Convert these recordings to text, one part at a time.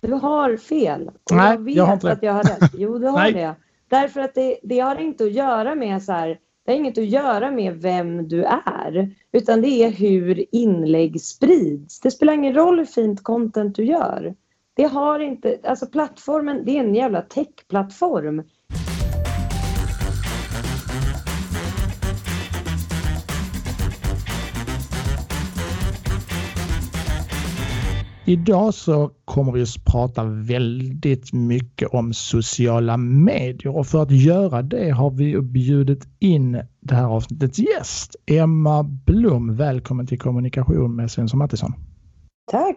Du har fel. Nej, jag vet jag har inte att jag har rätt. Jo, du har Nej. det. Därför att det, det har inte att göra med så här, det har inget att göra med vem du är, utan det är hur inlägg sprids. Det spelar ingen roll hur fint content du gör. Det har inte, alltså plattformen, det är en jävla techplattform. Idag så kommer vi att prata väldigt mycket om sociala medier och för att göra det har vi bjudit in det här avsnittets gäst, Emma Blom. Välkommen till kommunikation med Svensson Mattisson. Tack!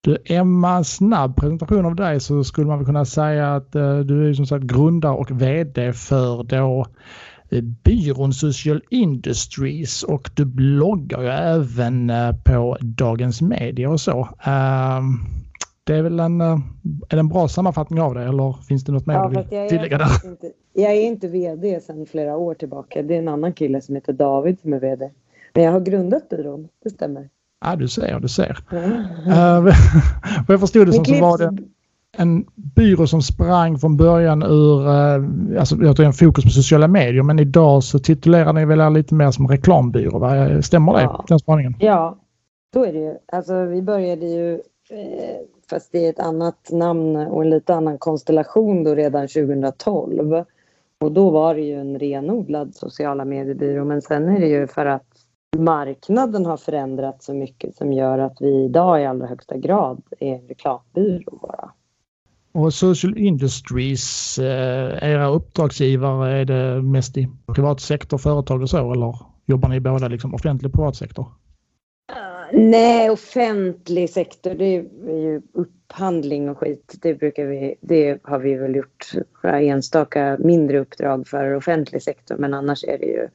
Du Emma, snabb presentation av dig så skulle man väl kunna säga att eh, du är som sagt grundare och VD för då byrån Social Industries och du bloggar ju även eh, på Dagens Media och så. Ehm, Det är väl en, eh, är det en bra sammanfattning av det eller finns det något mer Ja, du vill jag, tillägga är där? inte, jag är inte VD sedan flera år tillbaka. Det är en annan kille som heter David som är VD. Men jag har grundat byrån, det stämmer. Ja, du ser, du ser. Mm. Eh, Vad jag förstod det som så var det en byrå som sprang från början ur, eh, alltså jag tror en fokus på sociala medier, men idag så titulerar ni väl lite mer som reklambyrå, va? Stämmer det? Ja. Den spaningen? Ja, så är det ju. Alltså vi började ju, eh, fast det är ett annat namn och en lite annan konstellation då redan 2012. Och då var det ju en renodlad sociala mediebyrå. Men sen är det ju för att marknaden har förändrats så mycket som gör att vi idag i allra högsta grad är en reklambyrå bara. Och Social Industries, eh, era uppdragsgivare, är det mest i privat sektor, företag och så, eller jobbar ni båda liksom offentlig och privat sektor? Nej, offentlig sektor, det är ju upphandling och skit. Det brukar vi, det har vi väl gjort enstaka mindre uppdrag för offentlig sektor, men annars är det ju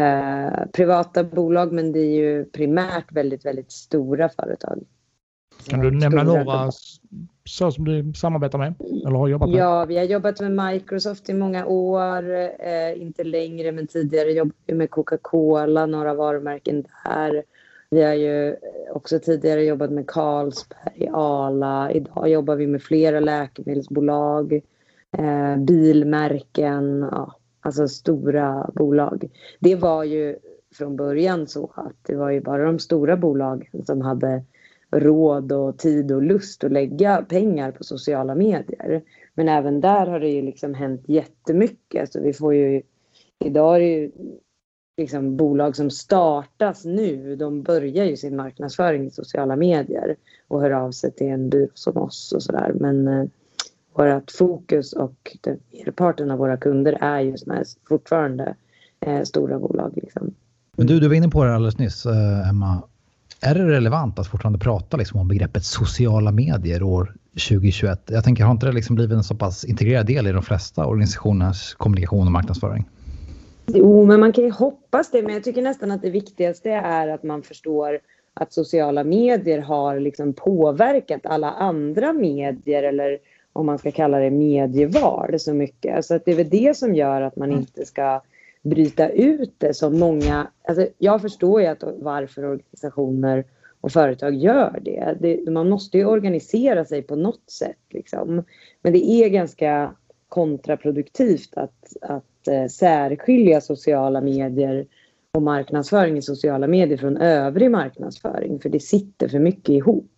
eh, privata bolag, men det är ju primärt väldigt, väldigt stora företag. Kan du nämna några så som du samarbetar med eller har jobbat med? Ja, vi har jobbat med Microsoft i många år. Eh, inte längre, men tidigare jobbade vi med Coca-Cola, några varumärken där. Vi har ju eh, också tidigare jobbat med Carlsberg, Arla. Idag jobbar vi med flera läkemedelsbolag, eh, bilmärken, ja, alltså stora bolag. Det var ju från början så att det var ju bara de stora bolagen som hade råd och tid och lust att lägga pengar på sociala medier. Men även där har det ju liksom hänt jättemycket. Så vi får ju, idag är det ju liksom bolag som startas nu, de börjar ju sin marknadsföring i sociala medier och hör av sig till en byrå som oss och sådär. Men eh, vårt fokus och merparten av våra kunder är ju såna här fortfarande eh, stora bolag. Liksom. Men du, du var inne på det alldeles nyss, eh, Emma. Är det relevant att fortfarande prata liksom om begreppet sociala medier år 2021? Jag tänker, har inte det liksom blivit en så pass integrerad del i de flesta organisationers kommunikation och marknadsföring? Jo, men man kan ju hoppas det. Men jag tycker nästan att det viktigaste är att man förstår att sociala medier har liksom påverkat alla andra medier eller om man ska kalla det medieval så mycket. Alltså att det är väl det som gör att man inte ska bryta ut det som många... Alltså jag förstår ju att varför organisationer och företag gör det. det man måste ju organisera sig på något sätt. Liksom. Men det är ganska kontraproduktivt att, att eh, särskilja sociala medier och marknadsföring i sociala medier från övrig marknadsföring. För det sitter för mycket ihop.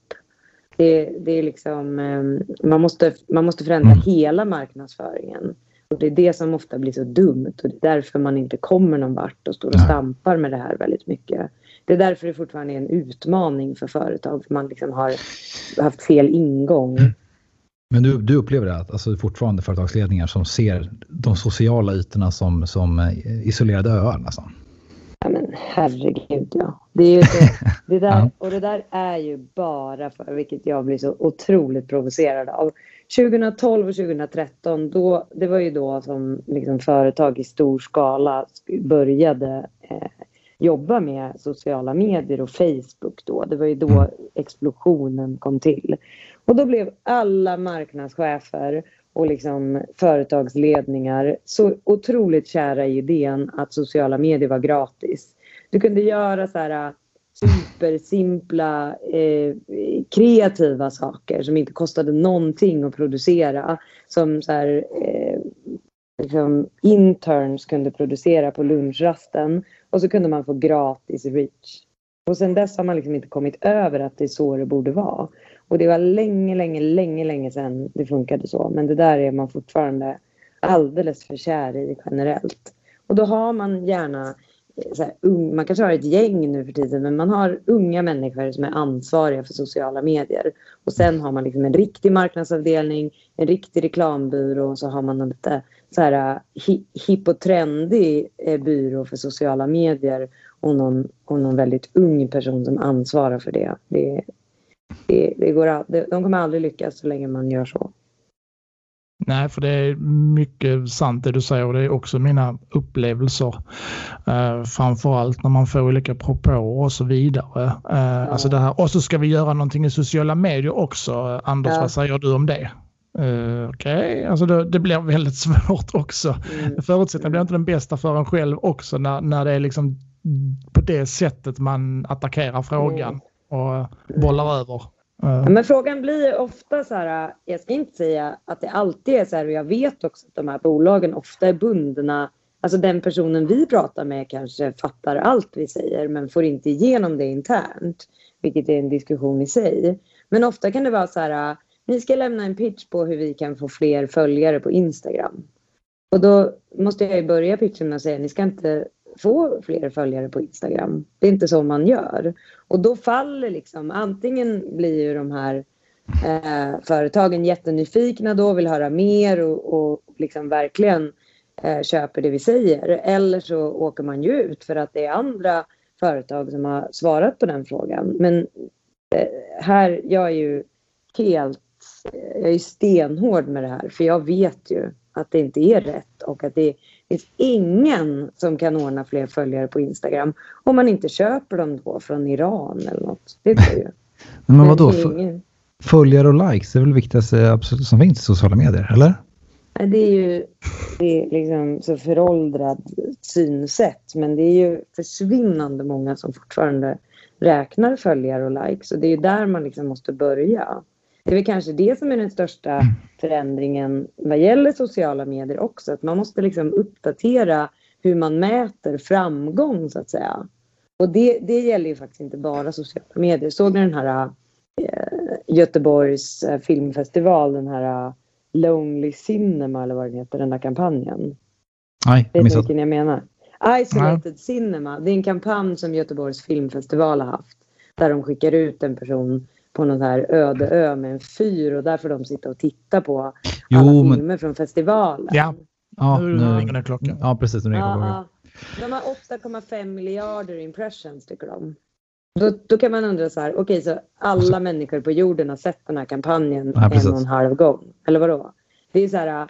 Det, det är liksom, eh, man, måste, man måste förändra Mm. hela marknadsföringen. Och det är det som ofta blir så dumt och det är därför man inte kommer någon vart och står och stampar med det här väldigt mycket. Det är därför det fortfarande är en utmaning för företag för man liksom har haft fel ingång. Men du, du upplever det att alltså fortfarande företagsledningar som ser de sociala ytorna som, som eh, isolerade öar nästan? Ja men herregud ja. Det är det, det där, och det där är ju bara för, vilket jag blir så otroligt provocerad av. 2012 och 2013, då, det var ju då som liksom företag i stor skala började eh, jobba med sociala medier och Facebook då. Det var ju då explosionen kom till. Och då blev alla marknadschefer och liksom företagsledningar så otroligt kära i idén att sociala medier var gratis. Du kunde göra så här supersimpla eh, kreativa saker som inte kostade någonting att producera. Som så här, eh, liksom interns kunde producera på lunchrasten och så kunde man få gratis reach. Och sen dess har man liksom inte kommit över att det är så det borde vara. Och det var länge, länge, länge, länge sedan det funkade så. Men det där är man fortfarande alldeles för kär i generellt. Och då har man gärna här, un, man kanske har ett gäng nu för tiden men man har unga människor som är ansvariga för sociala medier. Och sen har man liksom en riktig marknadsavdelning, en riktig reklambyrå och så har man en lite så här hi, hipp och trendig eh, byrå för sociala medier och någon, och någon väldigt ung person som ansvarar för det. det, det, det går, de kommer aldrig lyckas så länge man gör så. Nej, för det är mycket sant det du säger och det är också mina upplevelser. Uh, framförallt när man får olika propåer och så vidare. Uh, ja. Alltså det här, och så ska vi göra någonting i sociala medier också. Anders, ja. vad säger du om det? Uh, Okej, okay. alltså det, det, blir väldigt svårt också. Mm. Förutsättningen blir inte den bästa för en själv också när, när det är liksom på det sättet man attackerar frågan mm. och bollar över. Ja, men frågan blir ofta så här, jag ska inte säga att det alltid är så här och jag vet också att de här bolagen ofta är bundna. Alltså den personen vi pratar med kanske fattar allt vi säger men får inte igenom det internt. Vilket är en diskussion i sig. Men ofta kan det vara så här, ni ska lämna en pitch på hur vi kan få fler följare på Instagram. Och då måste jag ju börja pitchen med att säga, ni ska inte få fler följare på Instagram. Det är inte så man gör. Och då faller liksom, antingen blir ju de här eh, företagen jättenyfikna då, vill höra mer och, och liksom verkligen eh, köper det vi säger. Eller så åker man ju ut för att det är andra företag som har svarat på den frågan. Men eh, här, jag är ju helt, jag är stenhård med det här för jag vet ju att det inte är rätt och att det finns ingen som kan ordna fler följare på Instagram om man inte köper dem då från Iran eller något. Det är ju. Men vadå? Ingen... Följare och likes det är väl det viktigaste absolut som finns i sociala medier, eller? Det är ju det är liksom så föråldrad synsätt men det är ju försvinnande många som fortfarande räknar följare och likes och det är ju där man liksom måste börja. Det är väl kanske det som är den största mm. förändringen vad gäller sociala medier också. Att man måste liksom uppdatera hur man mäter framgång så att säga. Och det, det gäller ju faktiskt inte bara sociala medier. Såg ni den här äh, Göteborgs äh, filmfestival, den här äh, Lonely Cinema eller vad den heter, den där kampanjen? Nej, Vet ni vilken jag menar? Isolated Nej. Cinema, det är en kampanj som Göteborgs filmfestival har haft. Där de skickar ut en person på någon här öde ö med en fyr och där får de sitta och titta på jo, alla filmer men... från festivalen. Ja, ja nu ringer klockan. Ja, precis. Nu ringer klockan. De har 8,5 miljarder impressions tycker de. Då, då kan man undra så här, okej okay, så alla alltså, människor på jorden har sett den här kampanjen ja, en och en halv gång. Eller vadå? Det är så här,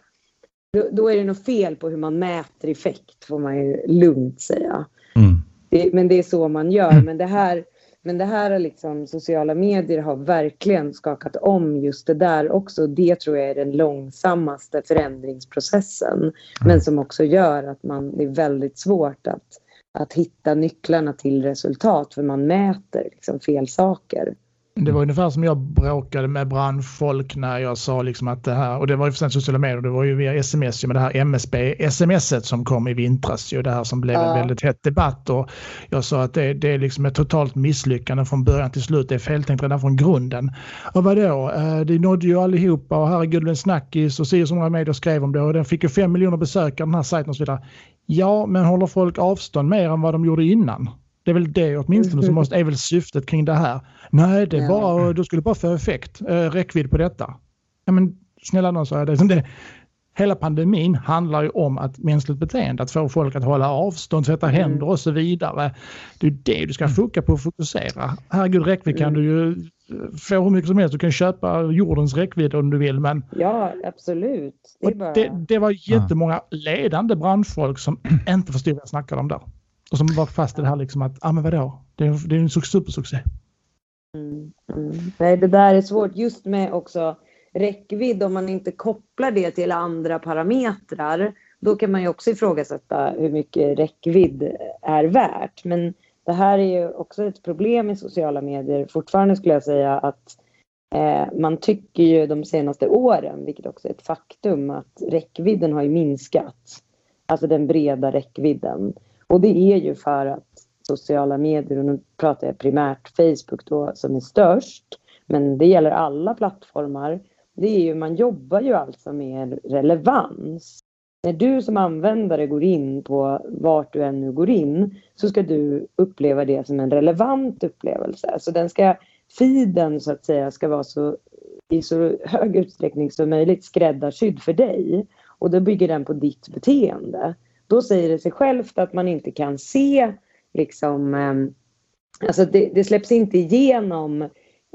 då, då, är det något fel på hur man mäter effekt får man ju lugnt säga. Mm. Det, men det är så man gör. Men det här, men det här är liksom, sociala medier har verkligen skakat om just det där också. Det tror jag är den långsammaste förändringsprocessen. Mm. Men som också gör att man, det är väldigt svårt att, att hitta nycklarna till resultat för man mäter liksom fel saker. Det var ungefär som jag bråkade med branschfolk när jag sa liksom att det här, och det var ju för sociala medier, det var ju via sms, med det här MSB, smset som kom i vintras, ju det här som blev en väldigt hett debatt och jag sa att det, det är liksom ett totalt misslyckande från början till slut, det är feltänkt redan från grunden. Och vadå, eh, det nådde ju allihopa och herregud en snackis och så många medier skrev om det och den fick ju fem miljoner besökare den här sajten och så vidare. Ja, men håller folk avstånd mer än vad de gjorde innan? Det är väl det åtminstone som måste, är väl syftet kring det här. Nej, det är bara, då skulle bara få effekt, eh, räckvidd på detta. Ja, men snälla någon sa det, det. Hela pandemin handlar ju om att mänskligt beteende, att få folk att hålla avstånd, tvätta mm. händer och så vidare. Det är det du ska mm. foka på och fokusera. Herregud, räckvidd kan mm. du ju eh, få hur mycket som helst. Du kan köpa jordens räckvidd om du vill. Men... Ja, absolut. Det, bara... det, det var jättemånga ledande branschfolk som inte förstod vad jag snackade om där. Och som var fast i det här liksom att, ja ah, men vadå, det är, det är en supersuccé. Mm, mm. Nej, det där är svårt just med också räckvidd om man inte kopplar det till andra parametrar. Då kan man ju också ifrågasätta hur mycket räckvidd är värt. Men det här är ju också ett problem i sociala medier. Fortfarande skulle jag säga att eh, man tycker ju de senaste åren, vilket också är ett faktum, att räckvidden har ju minskat. Alltså den breda räckvidden. Och det är ju för att sociala medier, och nu pratar jag primärt Facebook då som är störst, men det gäller alla plattformar. Det är ju, man jobbar ju alltså med relevans. När du som användare går in på vart du än nu går in så ska du uppleva det som en relevant upplevelse. Så den ska, feeden så att säga ska vara så i så hög utsträckning som möjligt skräddarsydd för dig. Och då bygger den på ditt beteende. Då säger det sig självt att man inte kan se liksom, eh, alltså det, det släpps inte igenom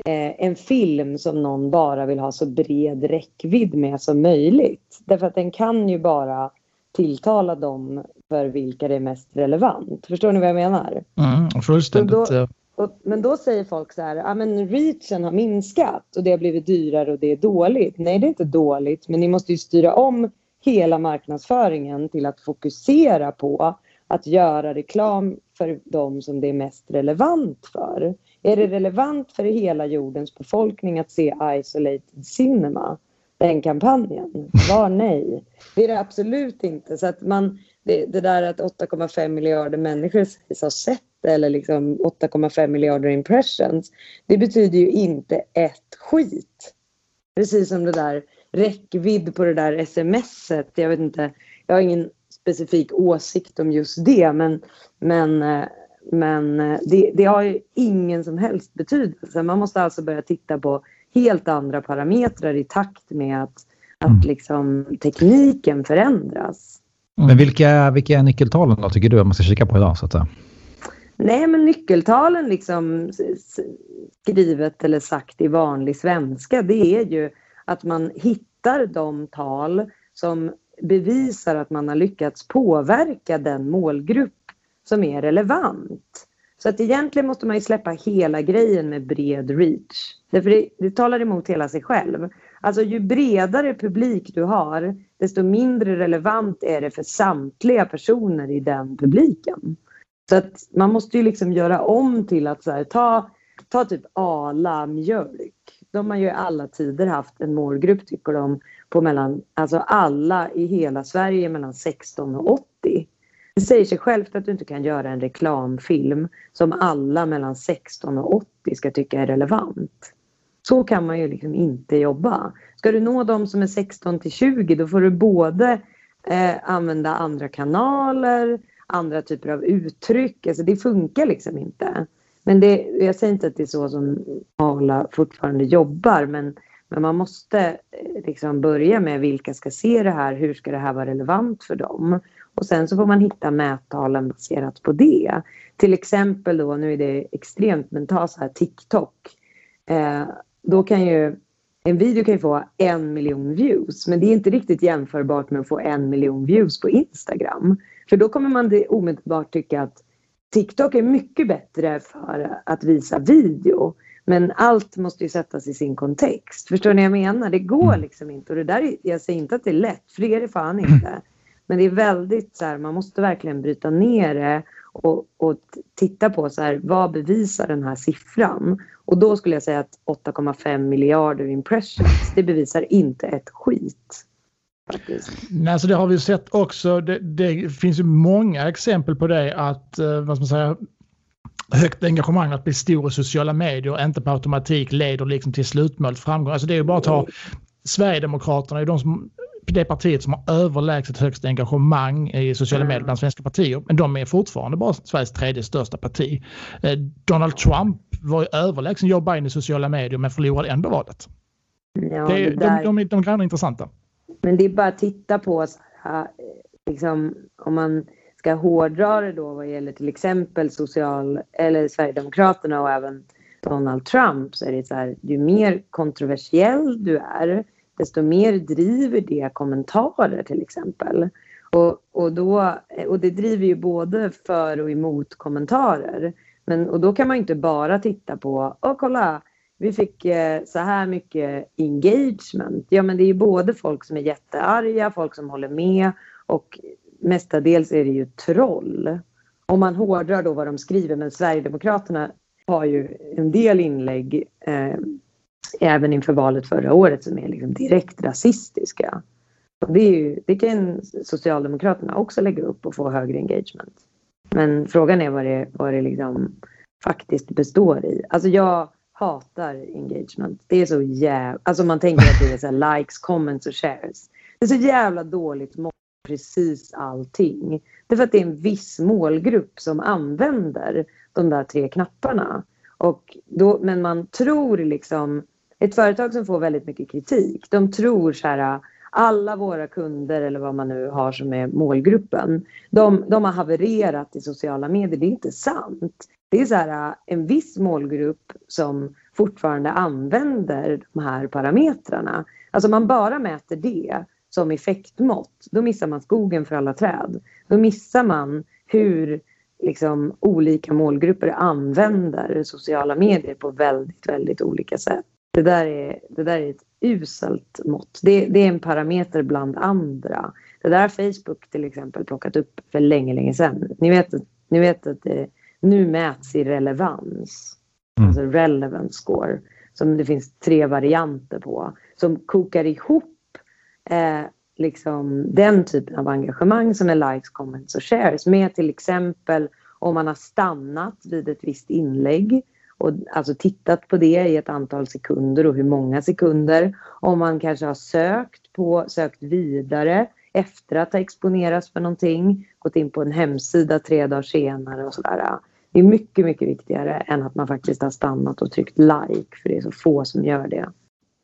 eh, en film som någon bara vill ha så bred räckvidd med som möjligt. Därför att den kan ju bara tilltala dem för vilka det är mest relevant. Förstår ni vad jag menar? Mm, fullständigt. Då, och, men då säger folk så här, ja men reachen har minskat och det har blivit dyrare och det är dåligt. Nej, det är inte dåligt, men ni måste ju styra om hela marknadsföringen till att fokusera på att göra reklam för de som det är mest relevant för. Är det relevant för hela jordens befolkning att se Isolated Cinema? Den kampanjen? Var nej. Det är det absolut inte. Så att man, det, det där att 8,5 miljarder människor har sett eller liksom 8,5 miljarder impressions. Det betyder ju inte ett skit. Precis som det där räckvidd på det där smset. Jag vet inte, jag har ingen specifik åsikt om just det men, men, eh, men eh, det, det har ju ingen som helst betydelse. Man måste alltså börja titta på helt andra parametrar i takt med att, att mm. liksom, tekniken förändras. Men vilka, vilka är nyckeltalen då tycker du att man ska kika på idag? Så att säga? Nej, men nyckeltalen liksom skrivet eller sagt i vanlig svenska, det är ju att man hittar de tal som bevisar att man har lyckats påverka den målgrupp som är relevant. Så att egentligen måste man ju släppa hela grejen med bred reach. Därför det, det talar emot hela sig själv. Alltså ju bredare publik du har, desto mindre relevant är det för samtliga personer i den publiken. Så att man måste ju liksom göra om till att så här, ta, ta typ Ala mjölk. De har ju i alla tider haft en målgrupp tycker de på mellan, alltså alla i hela Sverige mellan 16 och 80. Det säger sig självt att du inte kan göra en reklamfilm som alla mellan 16 och 80 ska tycka är relevant. Så kan man ju liksom inte jobba. Ska du nå de som är 16 till 20 då får du både eh, använda andra kanaler, andra typer av uttryck. Alltså det funkar liksom inte. Men det, jag säger inte att det är så som Arla fortfarande jobbar men, men man måste eh, liksom börja med vilka ska se det här, hur ska det här vara relevant för dem? Och sen så får man hitta mättalen baserat på det. Till exempel då, nu är det extremt, men ta så här TikTok. Eh, då kan ju en video kan ju få en miljon views men det är inte riktigt jämförbart med att få en miljon views på Instagram. För då kommer man omedelbart tycka att TikTok är mycket bättre för att visa video. Men allt måste ju sättas i sin kontext. Förstår ni vad jag menar? Det går mm. liksom inte. Och det där, jag säger inte att det är lätt, för det är det fan inte. Men det är väldigt så här, man måste verkligen bryta ner det och, och titta på så här, vad bevisar den här siffran? Och då skulle jag säga att 8,5 miljarder impressions, det bevisar inte ett skit. Nej, alltså det har vi sett också. Det, det, finns ju många exempel på det att, eh, vad ska man säga, högt engagemang att bli stor i sociala medier inte på automatik leder liksom till slutmålet framgång. Alltså det är ju bara att ta Sverigedemokraterna är de som det partiet som har överlägset högst engagemang i sociala medier bland svenska partier. Men de är fortfarande bara Sveriges tredje största parti. Eh, Donald Trump var ju överlägsen Joe Biden i sociala medier men förlorade ändå valet. Ja, det, det där... de, de, de, de är intressanta. Men det är bara att titta på liksom, om man ska hårdra det då vad gäller till exempel social eller Sverigedemokraterna och även Donald Trump så är det så här, ju mer kontroversiell du är desto mer driver det kommentarer till exempel. Och, och, då, och det driver ju både för och emot kommentarer. Men, och då kan man inte bara titta på, åh kolla, vi fick eh, så här mycket engagement. Ja men det är ju både folk som är jättearga, folk som håller med och mestadels är det ju troll. om man hårdrar då vad de skriver, men Sverigedemokraterna har ju en del inlägg eh, även inför valet förra året som är liksom direkt rasistiska. Och det, är ju, det kan Socialdemokraterna också lägga upp och få högre engagement. Men frågan är vad det, vad det liksom faktiskt består i. Alltså jag hatar engagement. Det är så jävla... Alltså man tänker att det är så likes, comments och shares. Det är så jävla dåligt mått precis allting. Det är för att det är en viss målgrupp som använder de där tre knapparna. Och då, men man tror liksom... Ett företag som får väldigt mycket kritik, de tror så här alla våra kunder eller vad man nu har som är målgruppen, de, de har havererat i sociala medier. Det är inte sant. Det är så här, äh, en viss målgrupp som fortfarande använder de här parametrarna. Alltså om man bara mäter det som effektmått, då missar man skogen för alla träd. Då missar man hur liksom, olika målgrupper använder sociala medier på väldigt, väldigt olika sätt. Det där är, det där är ett uselt mått. Det, det, är en parameter bland andra. Det där har Facebook till exempel plockat upp för länge, länge sedan. Ni vet, ni vet att det nu mäts i relevans. Mm. Alltså relevance score. Som det finns tre varianter på. Som kokar ihop eh, liksom den typen av engagemang som är likes, comments och shares med till exempel om man har stannat vid ett visst inlägg och alltså tittat på det i ett antal sekunder och hur många sekunder. Om man kanske har sökt på, sökt vidare efter att ha exponerats för någonting, gått in på en hemsida tre dagar senare och sådär. Det är mycket, mycket viktigare än att man faktiskt har stannat och tryckt like, för det är så få som gör det.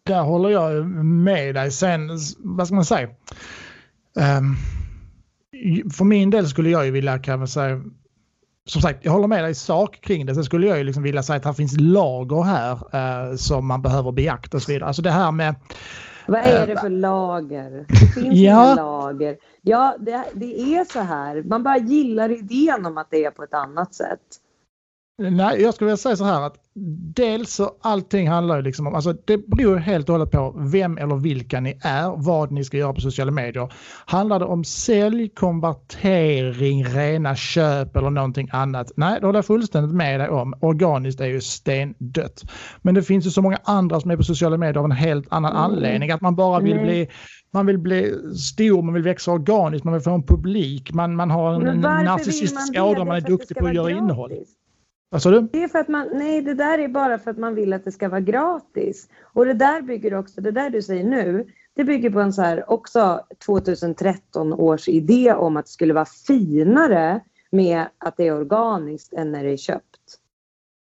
Där håller jag med dig. Sen, vad ska man säga? Um, för min del skulle jag ju vilja kan man säga som sagt, jag håller med dig i sak kring det. Sen skulle jag ju liksom vilja säga att det finns lager här eh, som man behöver beakta och så vidare. Alltså det här med... Vad är det eh, för lager? Det finns ja. inga lager. Ja, det, det är så här. Man bara gillar idén om att det är på ett annat sätt. Nej, jag skulle vilja säga så här att dels så allting handlar ju liksom om, alltså det beror helt och hållet på vem eller vilka ni är, vad ni ska göra på sociala medier. Handlar det om sälj, konvertering, rena köp eller någonting annat? Nej, det håller jag fullständigt med dig om. Organiskt är ju stendött. Men det finns ju så många andra som är på sociala medier av en helt annan mm. anledning. Att man bara vill mm. bli man vill bli stor, man vill växa organiskt, man vill få en publik, man, man har en narcissistisk ådra, man är duktig på att göra gratis. innehåll. Vad sa du? Det är för att man, nej, det där är bara för att man vill att det ska vara gratis. Och det där bygger också, det där du säger nu, det bygger på en så här också 2013 års idé om att det skulle vara finare med att det är organiskt än när det är köpt.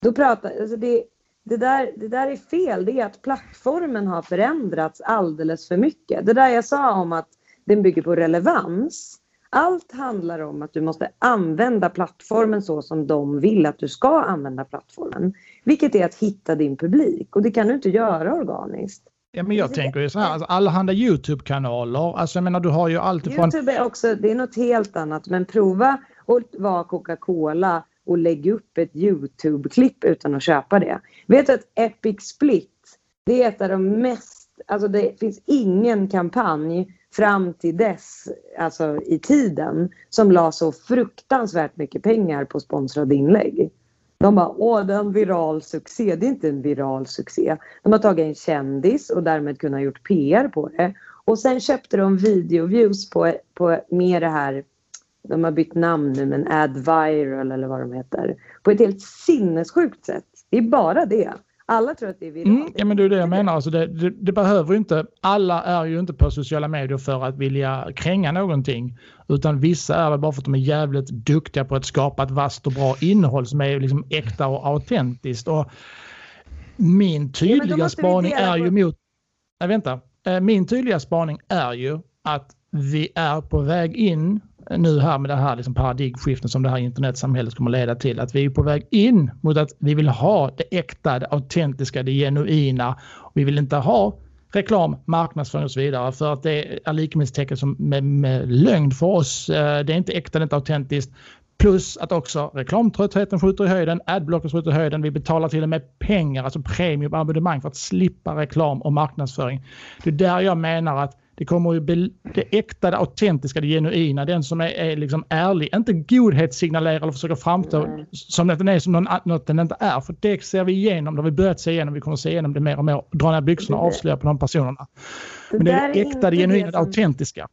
Då pratar, alltså det, det, där, det där är fel. Det är att plattformen har förändrats alldeles för mycket. Det där jag sa om att den bygger på relevans. Allt handlar om att du måste använda plattformen så som de vill att du ska använda plattformen. Vilket är att hitta din publik och det kan du inte göra organiskt. Ja, men jag tänker ju så här, alltså, allehanda YouTube-kanaler. Alltså jag menar du har ju allt ifrån... YouTube är också, det är något helt annat men prova att vara Coca-Cola och lägg upp ett YouTube-klipp utan att köpa det. Vet du att Epic Split, det är ett av de mest, alltså det finns ingen kampanj fram till dess, alltså i tiden, som la så fruktansvärt mycket pengar på sponsrade inlägg. De bara, åh det är en viral succé. Det är inte en viral succé. De har tagit en kändis och därmed kunnat gjort PR på det. Och sen köpte de videoviews på, på med det här, de har bytt namn nu men AdViral eller vad de heter. På ett helt sinnessjukt sätt. Det är bara det. Alla tror att det är viralt. Mm, ja, men det är det jag menar. Alltså det, det, det, behöver inte, alla är ju inte på sociala medier för att vilja kränga någonting. Utan vissa är det bara för att de är jävligt duktiga på att skapa ett vasst och bra innehåll som är liksom äkta och autentiskt. Och min tydliga ja, spaning är ju mot... Nej, vänta. Eh, min tydliga spaning är ju att vi är på väg in nu här med det här liksom paradigmskiftet som det här internetsamhället kommer leda till. Att vi är på väg in mot att vi vill ha det äkta, det autentiska, det genuina. Vi vill inte ha reklam, marknadsföring och så vidare för att det är likhetstecken som med, med lögn för oss. Eh, det är inte äkta, det är inte autentiskt. Plus att också reklamtröttheten skjuter i höjden, adblockers skjuter i höjden. Vi betalar till och med pengar, alltså premiumabonnemang för att slippa reklam och marknadsföring. Det är där jag menar att det kommer ju bli det äkta, det autentiska, det genuina, den som är, är liksom ärlig. Inte godhetssignalerar eller försöker framstå Nej. som att den är som någon, något den inte är. För det ser vi igenom, det har vi börjat se igenom, vi kommer se igenom det mer och mer. Dra ner byxorna och avslöja på de personerna. Men det är det äkta, det genuina, det autentiska.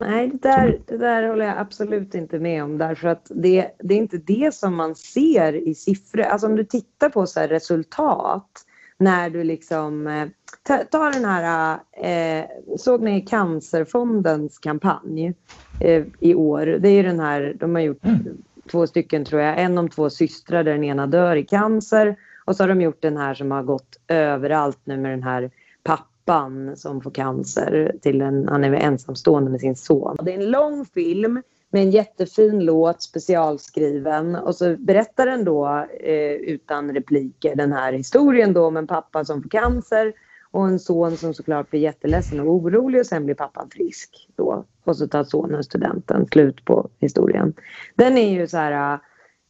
Nej, det där, det där håller jag absolut inte med om därför att det, det är inte det som man ser i siffror. Alltså om du tittar på så resultat när du liksom eh, ta, ta den här, eh, såg ni Cancerfondens kampanj eh, i år? Det är den här, de har gjort mm. två stycken tror jag, en om två systrar där den ena dör i cancer och så har de gjort den här som har gått överallt nu med den här pappan som får cancer till en, han är ensamstående med sin son. Det är en lång film med en jättefin låt, specialskriven. Och så berättar den då eh, utan repliker den här historien då om en pappa som får cancer och en son som såklart blir jätteledsen och orolig och sen blir pappan frisk då. Och så tar sonen studenten, slut på historien. Den är ju så här,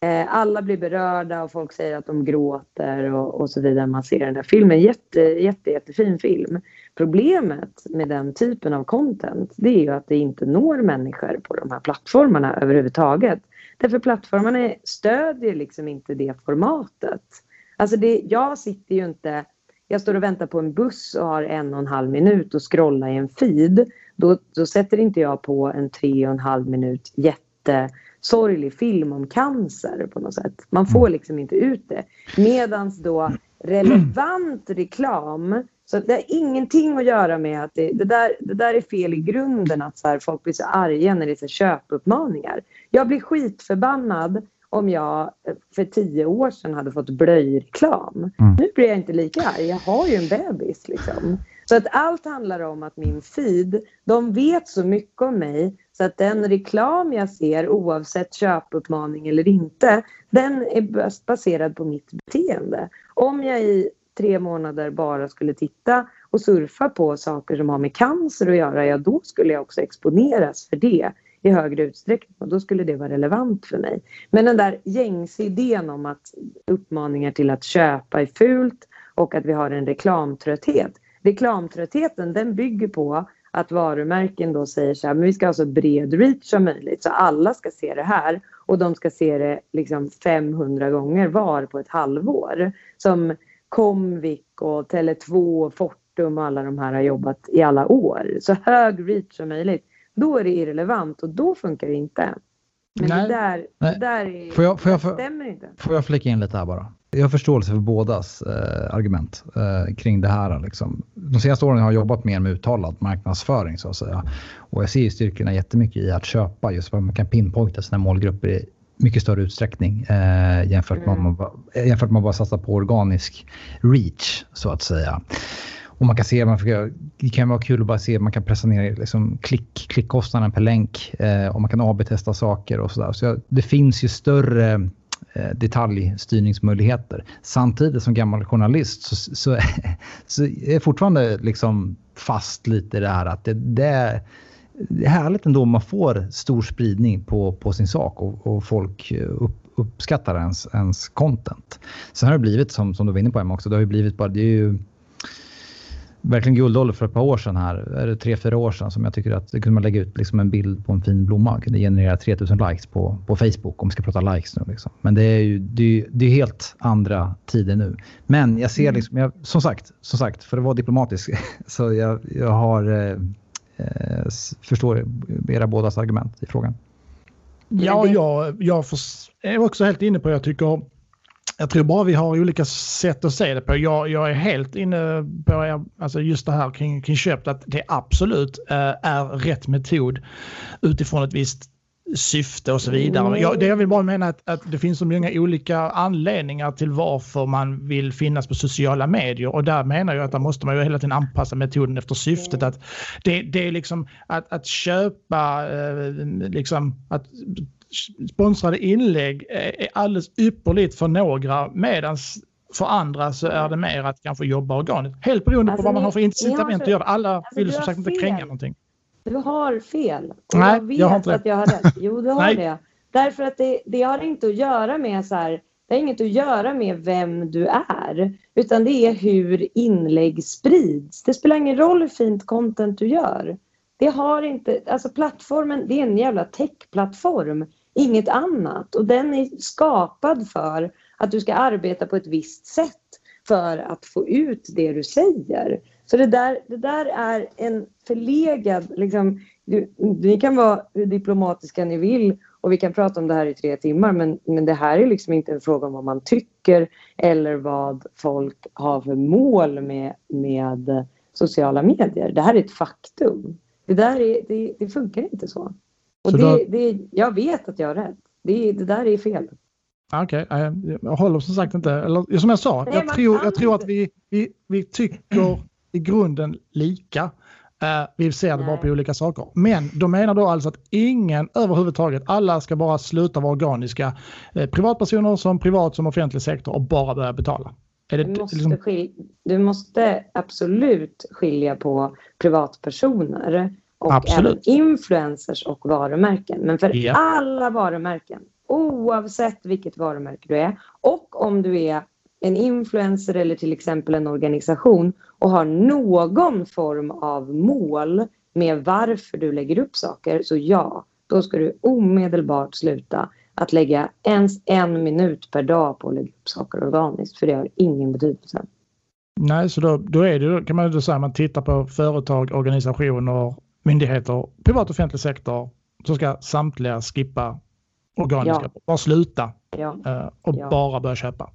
eh, alla blir berörda och folk säger att de gråter och, och så vidare. Man ser den där filmen, jätte, jätte, jättefin film. Problemet med den typen av content det är ju att det inte når människor på de här plattformarna överhuvudtaget. Därför plattformarna stödjer liksom inte det formatet. Alltså det, jag sitter ju inte jag står och väntar på en buss och har en och en halv minut och scrollar i en feed. Då, då sätter inte jag på en tre och en halv minut jättesorglig film om cancer på något sätt. Man får mm. liksom inte ut det. Medans då relevant reklam så det har ingenting att göra med att det, det, där, det där är fel i grunden att så här, folk blir så arga när det är så köpuppmaningar. Jag blir skitförbannad om jag eh, för tio år sedan hade fått blöjreklam. Mm. Nu blir jag inte lika arg. Jag har ju en bebis. Liksom. Så att allt handlar om att min feed, de vet så mycket om mig så att den reklam jag ser oavsett köpuppmaning eller inte, den är baserad på mitt beteende. Om jag i tre månader bara skulle titta och surfa på saker som har med cancer att göra, ja då skulle jag också exponeras för det i högre utsträckning och då skulle det vara relevant för mig. Men den där gängse idén om att uppmaningar till att köpa är fult och att vi har en reklamtrötthet. Reklamtröttheten den bygger på att varumärken då säger så här, men vi ska ha så bred reach som möjligt så alla ska se det här och de ska se det liksom 500 gånger var på ett halvår. Som Comvik och Tele2 och Fortum och alla de här har jobbat i alla år. Så hög reach som möjligt. Då är det irrelevant och då funkar det inte. Men Nej. det där, Nej. Det där är, får jag, får jag, stämmer inte. Får jag flika in lite här bara? Jag har förståelse för bådas eh, argument eh, kring det här. Liksom. De senaste åren har jag jobbat mer med uttalad marknadsföring så att säga. Och jag ser ju styrkorna jättemycket i att köpa just för att man kan pinpointa sina målgrupper i mycket större utsträckning eh, jämfört, med mm. man, jämfört med att bara satsa på organisk reach så att säga. Och man kan se, man får, det kan vara kul att bara se, man kan pressa ner liksom klick, klickkostnaden per länk eh, och man kan AB-testa saker och sådär. Så, så det finns ju större eh, detaljstyrningsmöjligheter. Samtidigt som gammal journalist så, så, så är jag fortfarande liksom fast lite i det här att det, det, det är härligt ändå om man får stor spridning på, på sin sak och, och folk upp, uppskattar ens, ens content. Sen har det blivit som, som du var inne på Emma också, det har ju blivit bara, det är ju verkligen guldålder för ett par år sedan här, är det tre, fyra år sedan som jag tycker att det kunde man lägga ut liksom en bild på en fin blomma kunde generera 3000 likes på, på Facebook om vi ska prata likes nu. Liksom. Men det är ju det är, det är helt andra tider nu. Men jag ser mm. liksom, jag, som sagt, som sagt, för att vara diplomatisk, så jag, jag har eh, eh förstår era bådas argument i frågan. Ja, jag, jag är också helt inne på, jag tycker jag tror bara vi har olika sätt att se det på. Jag, jag är helt inne på alltså just det här kring, kring köpt, att det absolut eh, är rätt metod utifrån ett visst syfte och så vidare. Jag, det jag vill bara mena är att, att, det finns så många olika anledningar till varför man vill finnas på sociala medier och där menar jag att där måste man ju hela tiden anpassa metoden efter syftet. Att det, det är liksom att, att köpa, eh, liksom att sponsrade inlägg är alldeles ypperligt för några medan för andra så är det mer att kanske jobba organiskt. Helt beroende alltså, på vad man har för incitament att göra Alla alltså, vill som sagt inte kränga någonting. Du har fel. Nej, jag vet jag har inte att jag har rätt. Jo, du har det. Därför att det, det har inte att göra med så här, det har inget att göra med vem du är, utan det är hur inlägg sprids. Det spelar ingen roll hur fint content du gör. det har inte, alltså plattformen, det är en jävla techplattform, inget annat. Och den är skapad för att du ska arbeta på ett visst sätt för att få ut det du säger. Så det där, det där är en förlegad... Liksom, du, ni kan vara hur diplomatiska ni vill och vi kan prata om det här i tre timmar men, men det här är liksom inte en fråga om vad man tycker eller vad folk har för mål med, med sociala medier. Det här är ett faktum. Det där är, det, det funkar inte så. Och så det, då... det, jag vet att jag har rätt. Det, det där är fel. Okej, okay. jag håller som sagt inte, eller som jag sa, Nej, jag, tror, jag tror att vi, vi, vi tycker i grunden lika. Uh, vi ser det bara på olika saker. Men de menar då alltså att ingen överhuvudtaget, alla ska bara sluta vara organiska. Uh, privatpersoner som privat som offentlig sektor och bara börja betala. Det, du, måste liksom... du, måste absolut skilja på privatpersoner och absolut. även influencers och varumärken. Men för ja. alla varumärken, oavsett vilket varumärke du är och om du är en influencer eller till exempel en organisation och har någon form av mål med varför du lägger upp saker, så ja, då ska du omedelbart sluta att lägga ens en minut per dag på att lägga upp saker organiskt, för det har ingen betydelse. Nej, så då, då är det, kan man ju säga, man tittar på företag, organisationer, myndigheter, privat och offentlig sektor, så ska samtliga skippa organiska, ja. bara sluta ja. Eh, och ja. bara börja köpa.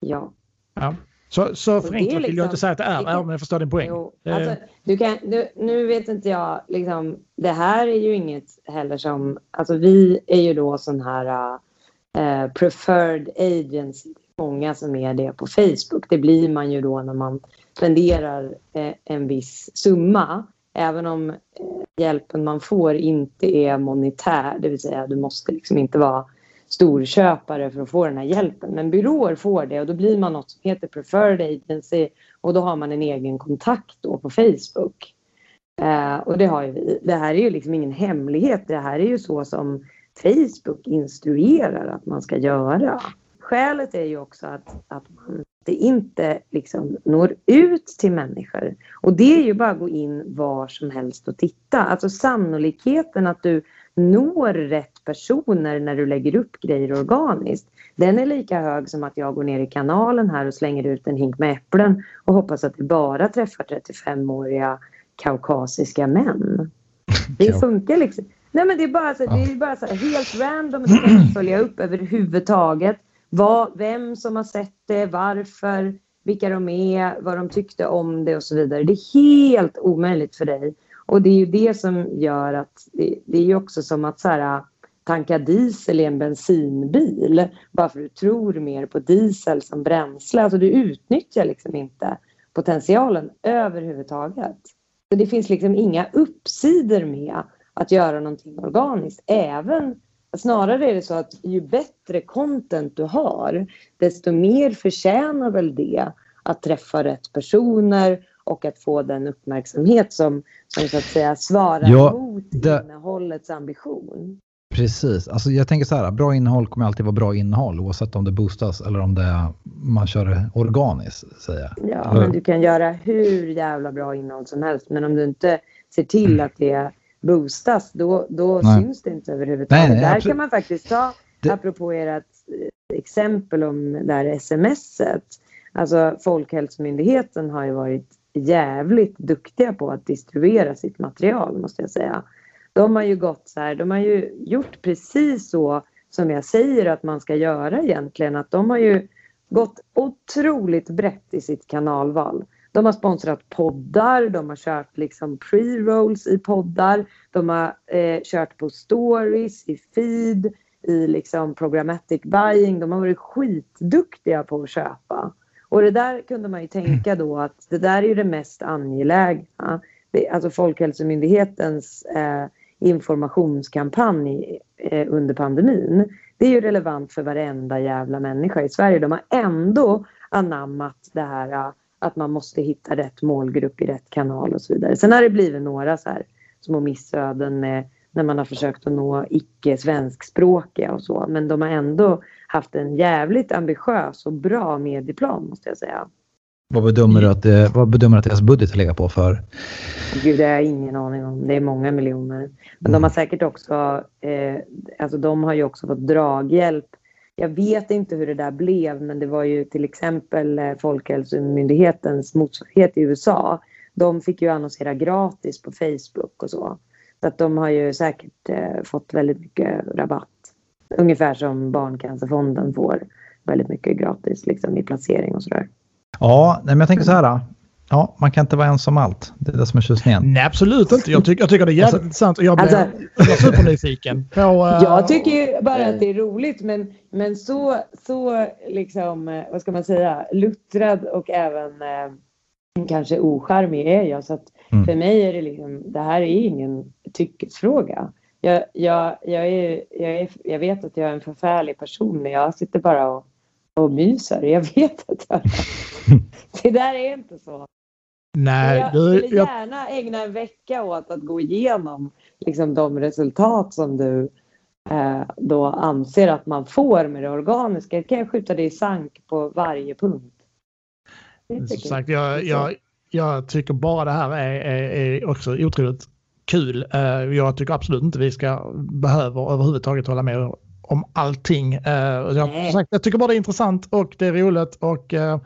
Ja. ja. Så, så förenklat liksom, vill jag inte säga att det är, kan, men jag förstår din poäng. Jo, alltså, du kan, du, nu vet inte jag, liksom, det här är ju inget heller som, alltså vi är ju då sån här uh, preferred agency, många som är det på Facebook. Det blir man ju då när man spenderar uh, en viss summa. Även om uh, hjälpen man får inte är monetär, det vill säga du måste liksom inte vara storköpare för att få den här hjälpen. Men byråer får det och då blir man något som heter preferred agency och då har man en egen kontakt då på Facebook. Eh, och det har ju vi. Det här är ju liksom ingen hemlighet. Det här är ju så som Facebook instruerar att man ska göra. Skälet är ju också att, att man det inte liksom når ut till människor. Och det är ju bara att gå in var som helst och titta. Alltså sannolikheten att du når rätt personer när du lägger upp grejer organiskt. Den är lika hög som att jag går ner i kanalen här och slänger ut en hink med äpplen och hoppas att det bara träffar 35-åriga kaukasiska män. Det funkar liksom. Nej men det är bara, så, det är bara så helt random att följa upp överhuvudtaget. Vad, vem som har sett det, varför, vilka de är, vad de tyckte om det och så vidare. Det är helt omöjligt för dig och det är ju det som gör att det, det är ju också som att så här, äh, tanka diesel i en bensinbil bara för att du tror mer på diesel som bränsle. Alltså du utnyttjar liksom inte potentialen överhuvudtaget. Så det finns liksom inga uppsidor med att göra någonting organiskt. Även, snarare är det så att ju bättre content du har desto mer förtjänar väl det att träffa rätt personer och att få den uppmärksamhet som, som så att säga svarar ja, mot det... innehållets ambition. Precis, alltså jag tänker så här, bra innehåll kommer alltid vara bra innehåll oavsett om det boostas eller om det man kör det organiskt. Säger Ja, men du kan göra hur jävla bra innehåll som helst men om du inte ser till mm. att det boostas då, då syns det inte överhuvudtaget. Nej, nej, Där kan man faktiskt ta, det... apropå ert eh, exempel om det här smset, alltså Folkhälsomyndigheten har ju varit jävligt duktiga på att distribuera sitt material måste jag säga. De har ju gått så här, de har ju gjort precis så som jag säger att man ska göra egentligen. Att de har ju gått otroligt brett i sitt kanalval. De har sponsrat poddar, de har kört liksom pre-rolls i poddar, de har eh, kört på stories, i feed, i liksom programmatic buying. De har varit skitduktiga på att köpa. Och det där kunde man ju tänka då att det där är ju det mest angelägna. Det, alltså Folkhälsomyndighetens eh, informationskampanj eh, under pandemin. Det är ju relevant för varenda jävla människa i Sverige. De har ändå anammat det här eh, att man måste hitta rätt målgrupp i rätt kanal och så vidare. Sen har det blivit några så här små missöden med när man har försökt att nå icke svenskspråkiga och så. Men de har ändå haft en jävligt ambitiös och bra medieplan måste jag säga. Vad bedömer, du att det, vad bedömer att deras budget ligger på för? Gud, det har jag ingen aning om. Det är många miljoner. Men mm. de har säkert också, eh, alltså de har ju också fått draghjälp. Jag vet inte hur det där blev, men det var ju till exempel eh, Folkhälsomyndighetens motsvarighet i USA. De fick ju annonsera gratis på Facebook och så. Så att de har ju säkert eh, fått väldigt mycket rabatt. Ungefär som Barncancerfonden får väldigt mycket gratis liksom, i placering och sådär. Ja, men jag tänker så här. Ja, man kan inte vara ensam allt. Det är det som är tjusningen. Nej, absolut inte. Jag, tycker, jag tycker det är jävligt alltså, intressant och jag blir alltså, supernyfiken. På, uh, jag tycker ju bara att det är roligt, men, men så, så liksom, eh, vad ska man säga, luttrad och även eh, kanske ocharmig är jag. Så att mm. för mig är det liksom, det här är ingen tyckesfråga. Jag, jag, jag, är, jag, är, jag vet att jag är en förfärlig person, men jag sitter bara och, och myser. Jag vet att jag... det där är inte så. Nej, jag skulle gärna ägna en vecka åt att gå igenom liksom, de resultat som du eh, då anser att man får med det organiska. Jag kan skjuta det i sank på varje punkt. Som sagt, jag, jag, jag tycker bara det här är, är, är också otroligt kul. Eh, jag tycker absolut inte vi ska behöva överhuvudtaget hålla med om allting. Eh, jag, sagt, jag tycker bara det är intressant och det är roligt och eh,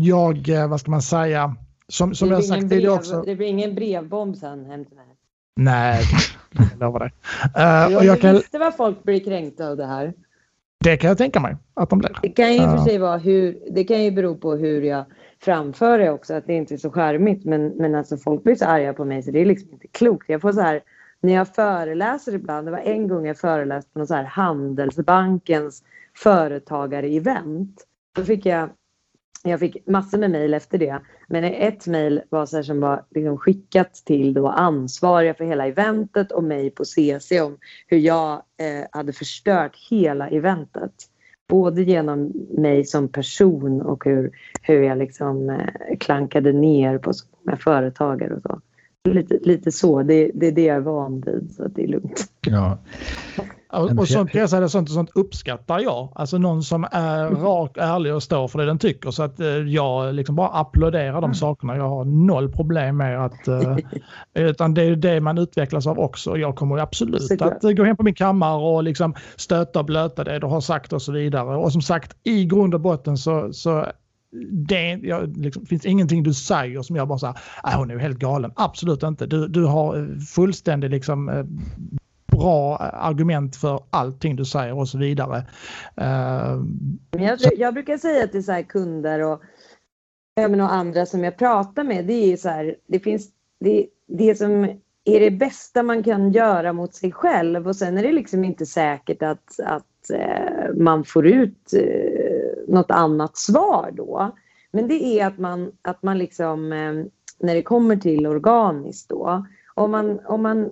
jag, vad ska man säga, som, som jag sagt tidigare också. Det blir ingen brevbomb sen hem till mig. Nej, jag lovar dig. Uh, och jag kan... visste vad folk blir kränkta av det här. Det kan jag tänka mig att de blir. Det kan ju för sig vara hur, det kan ju bero på hur jag framför det också, att det inte är så charmigt. Men, men alltså folk blir så arga på mig så det är liksom inte klokt. Jag får så här, när jag föreläser ibland, det var en gång jag föreläste på någon så här Handelsbankens företagare-event. Då fick jag jag fick massor med mejl efter det. Men ett mejl var så som var liksom skickat till då ansvariga för hela eventet och mig på CC om hur jag eh, hade förstört hela eventet. Både genom mig som person och hur, hur jag liksom eh, klankade ner på med företagare och så. Lite, lite så, det, det är det jag är van vid så det är lugnt. Ja. Och sånt, jag säga, sånt, sånt uppskattar jag. Alltså någon som är mm. rak, ärlig och står för det den tycker. Så att eh, jag liksom bara applåderar de mm. sakerna. Jag har noll problem med att... Eh, utan det är det man utvecklas av också. Jag kommer absolut att gå hem på min kammare och liksom stöta och blöta det du har sagt och så vidare. Och som sagt, i grund och botten så, så det jag, liksom, finns ingenting du säger som jag bara säger, äh, hon är helt galen. Absolut inte. Du, du har fullständig liksom, bra argument för allting du säger och så vidare. Uh, jag, jag, brukar säga till så kunder och, och andra som jag pratar med, det är så här, det finns det, det som är det bästa man kan göra mot sig själv och sen är det liksom inte säkert att, att eh, man får ut eh, något annat svar då. Men det är att man, att man liksom, eh, när det kommer till organiskt då, om man, om man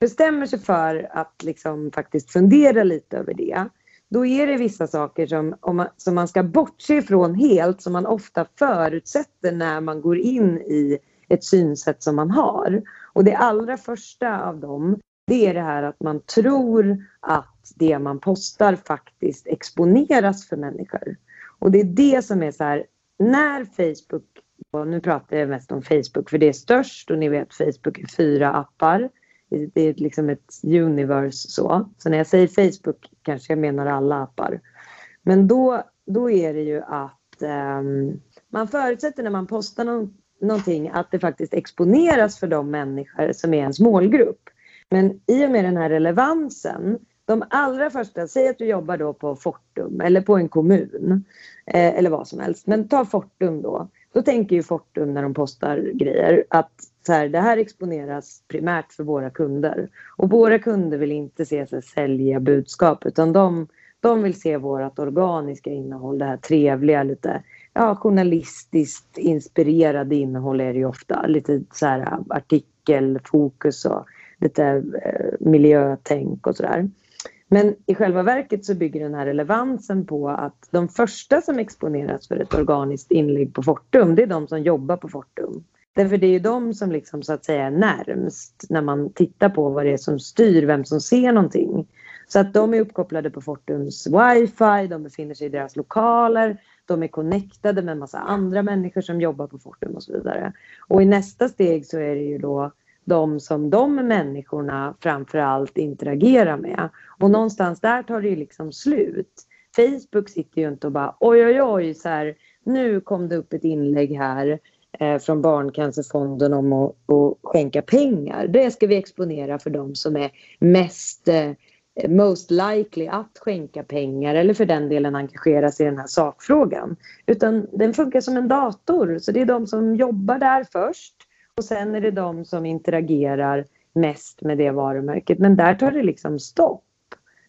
bestämmer sig för att liksom faktiskt fundera lite över det, då är det vissa saker som, man, som man ska bortse ifrån helt, som man ofta förutsätter när man går in i ett synsätt som man har. Och det allra första av dem, det är det här att man tror att det man postar faktiskt exponeras för människor. Och det är det som är så här, när Facebook, och nu pratar jag mest om Facebook för det är störst och ni vet Facebook är fyra appar det är liksom ett universe så. Så när jag säger Facebook kanske jag menar alla appar. Men då, då är det ju att um, man förutsätter när man postar någon, någonting att det faktiskt exponeras för de människor som är ens målgrupp. Men i och med den här relevansen, de allra första, säg att du jobbar då på Fortum eller på en kommun eh, eller vad som helst, men ta Fortum då. Då tänker ju Fortum när de postar grejer att så här, det här exponeras primärt för våra kunder. Och våra kunder vill inte se sig sälja budskap utan de, de vill se vårt organiska innehåll, det här trevliga, lite ja, journalistiskt inspirerade innehåll är det ju ofta. Lite så här artikelfokus och lite eh, miljötänk och sådär. Men i själva verket så bygger den här relevansen på att de första som exponeras för ett organiskt inlägg på Fortum, det är de som jobbar på Fortum. Därför det är ju de som liksom så att säga är närmst när man tittar på vad det är som styr vem som ser någonting. Så att de är uppkopplade på Fortums wifi, de befinner sig i deras lokaler. de är connectade med en massa andra människor som jobbar på Fortum och så vidare. Och i nästa steg så är det ju då de som de människorna framförallt interagerar med. Och någonstans där tar det ju liksom slut. Facebook sitter ju inte och bara oj oj oj så här, nu kom det upp ett inlägg här Eh, från Barncancerfonden om att, att, skänka pengar. Det ska vi exponera för de som är mest eh, most likely att skänka pengar eller för den delen engagera sig i den här sakfrågan. Utan den funkar som en dator, så det är de som jobbar där först och sen är det de som interagerar mest med det varumärket. Men där tar det liksom stopp.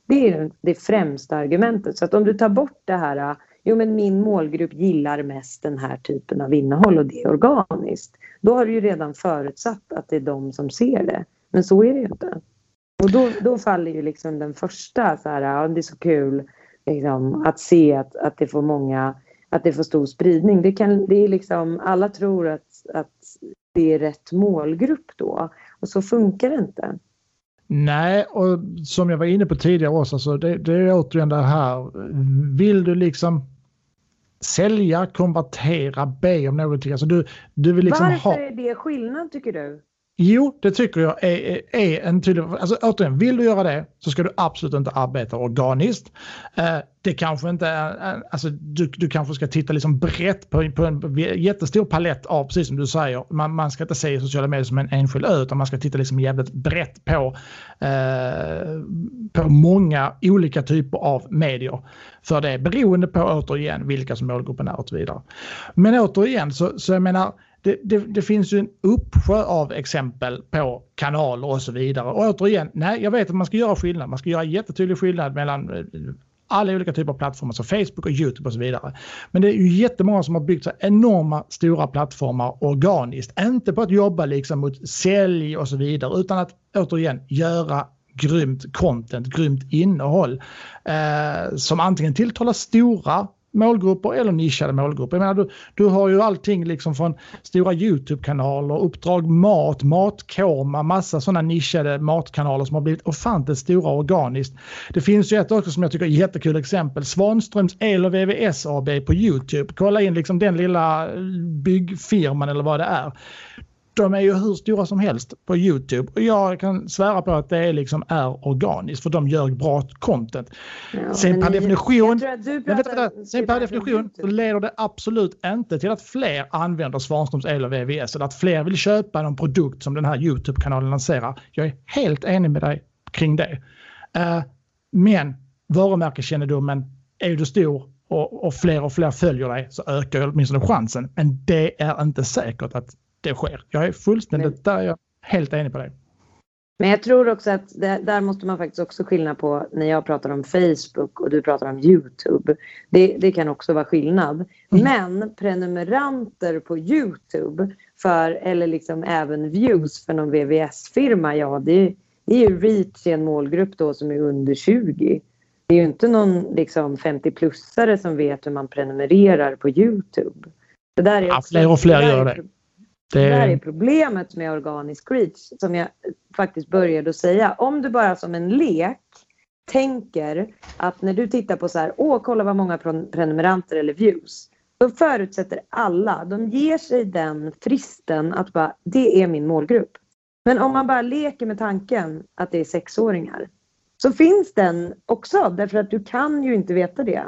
Det är det främsta argumentet. Så att om du tar bort det här, jo men min målgrupp gillar mest den här typen av innehåll och det är organiskt. Då har du ju redan förutsatt att det är de som ser det. Men så är det ju inte. Och då, då faller ju liksom den första, så här, ja, det är så kul liksom, att se att, att det får många, att det får stor spridning. Det, kan, det är liksom, alla tror att, att det är rätt målgrupp då och så funkar det inte. Nej, och som jag var inne på tidigare också, så det, det är återigen det här. Vill du liksom sälja, konvertera, be om någonting. Alltså du, du vill liksom Varför ha... är det skillnad tycker du? Jo, det tycker jag är, är en tydlig... Alltså återigen, vill du göra det så ska du absolut inte arbeta organiskt. Eh, det kanske inte är... Eh, alltså, du, du kanske ska titta liksom brett på, på en jättestor palett av, precis som du säger, man, man ska inte se sociala medier som en enskild ö utan man ska titta liksom jävligt brett på, eh, på många olika typer av medier. För det, är beroende på återigen vilka som målgruppen är och så vidare. Men återigen så, så jag menar det, det, det, finns ju en uppsjö av exempel på kanaler och så vidare. Och återigen, nej, jag vet att man ska göra skillnad. Man ska göra jättetydlig skillnad mellan eh, alla olika typer av plattformar som Facebook och YouTube och så vidare. Men det är ju jättemånga som har byggt så enorma stora plattformar organiskt. Inte på att jobba liksom mot sälj och så vidare utan att återigen göra grymt content, grymt innehåll eh, som antingen tilltalar stora målgrupper eller nischade målgrupper. Jag menar, du, du har ju allting liksom från stora YouTube-kanaler, Uppdrag Mat, Matkoma, massa sådana nischade matkanaler som har blivit ofantligt stora organiskt. Det finns ju ett också som jag tycker är jättekul exempel, Svanströms El och VVS AB på YouTube. Kolla in liksom den lilla byggfirman eller vad det är de är ju hur stora som helst på Youtube och jag kan svära på att det liksom är organiskt för de gör bra content. Ja, sen per definition, men vet sen per definition så leder det absolut inte till att fler använder Svanströms el och VVS eller att fler vill köpa någon produkt som den här Youtube-kanalen lanserar. Jag är helt enig med dig kring det. Uh, men varumärkeskännedomen, är du stor och, och fler och fler följer dig så ökar åtminstone chansen. Men det är inte säkert att det sker. Jag är fullständigt där, jag är helt enig på det. Men jag tror också att det, där måste man faktiskt också skilja på när jag pratar om Facebook och du pratar om Youtube. Det, det kan också vara skillnad. Mm. Men prenumeranter på Youtube för, eller liksom även views för någon VVS-firma, ja det, det är ju reach i en målgrupp då som är under 20. Det är ju inte någon liksom 50-plussare som vet hur man prenumererar på Youtube. Det där är ja, fler och fler gör det. Det... det här är problemet med organisk reach som jag faktiskt började att säga. Om du bara som en lek tänker att när du tittar på så här, åh kolla vad många prenumeranter eller views. Då förutsätter alla, de ger sig den fristen att bara, det är min målgrupp. Men om man bara leker med tanken att det är sexåringar så finns den också därför att du kan ju inte veta det.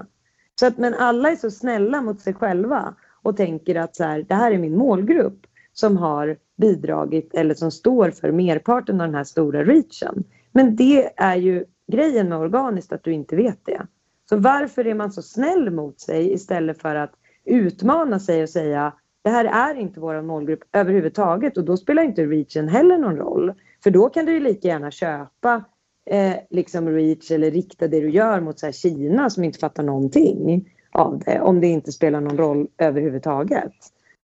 Så att, men alla är så snälla mot sig själva och tänker att så här, det här är min målgrupp som har bidragit eller som står för merparten av den här stora reachen. Men det är ju grejen med organiskt att du inte vet det. Så varför är man så snäll mot sig istället för att utmana sig och säga det här är inte vår målgrupp överhuvudtaget och då spelar inte reachen heller någon roll. För då kan du ju lika gärna köpa eh, liksom reach eller rikta det du gör mot så här Kina som inte fattar någonting av det om det inte spelar någon roll överhuvudtaget.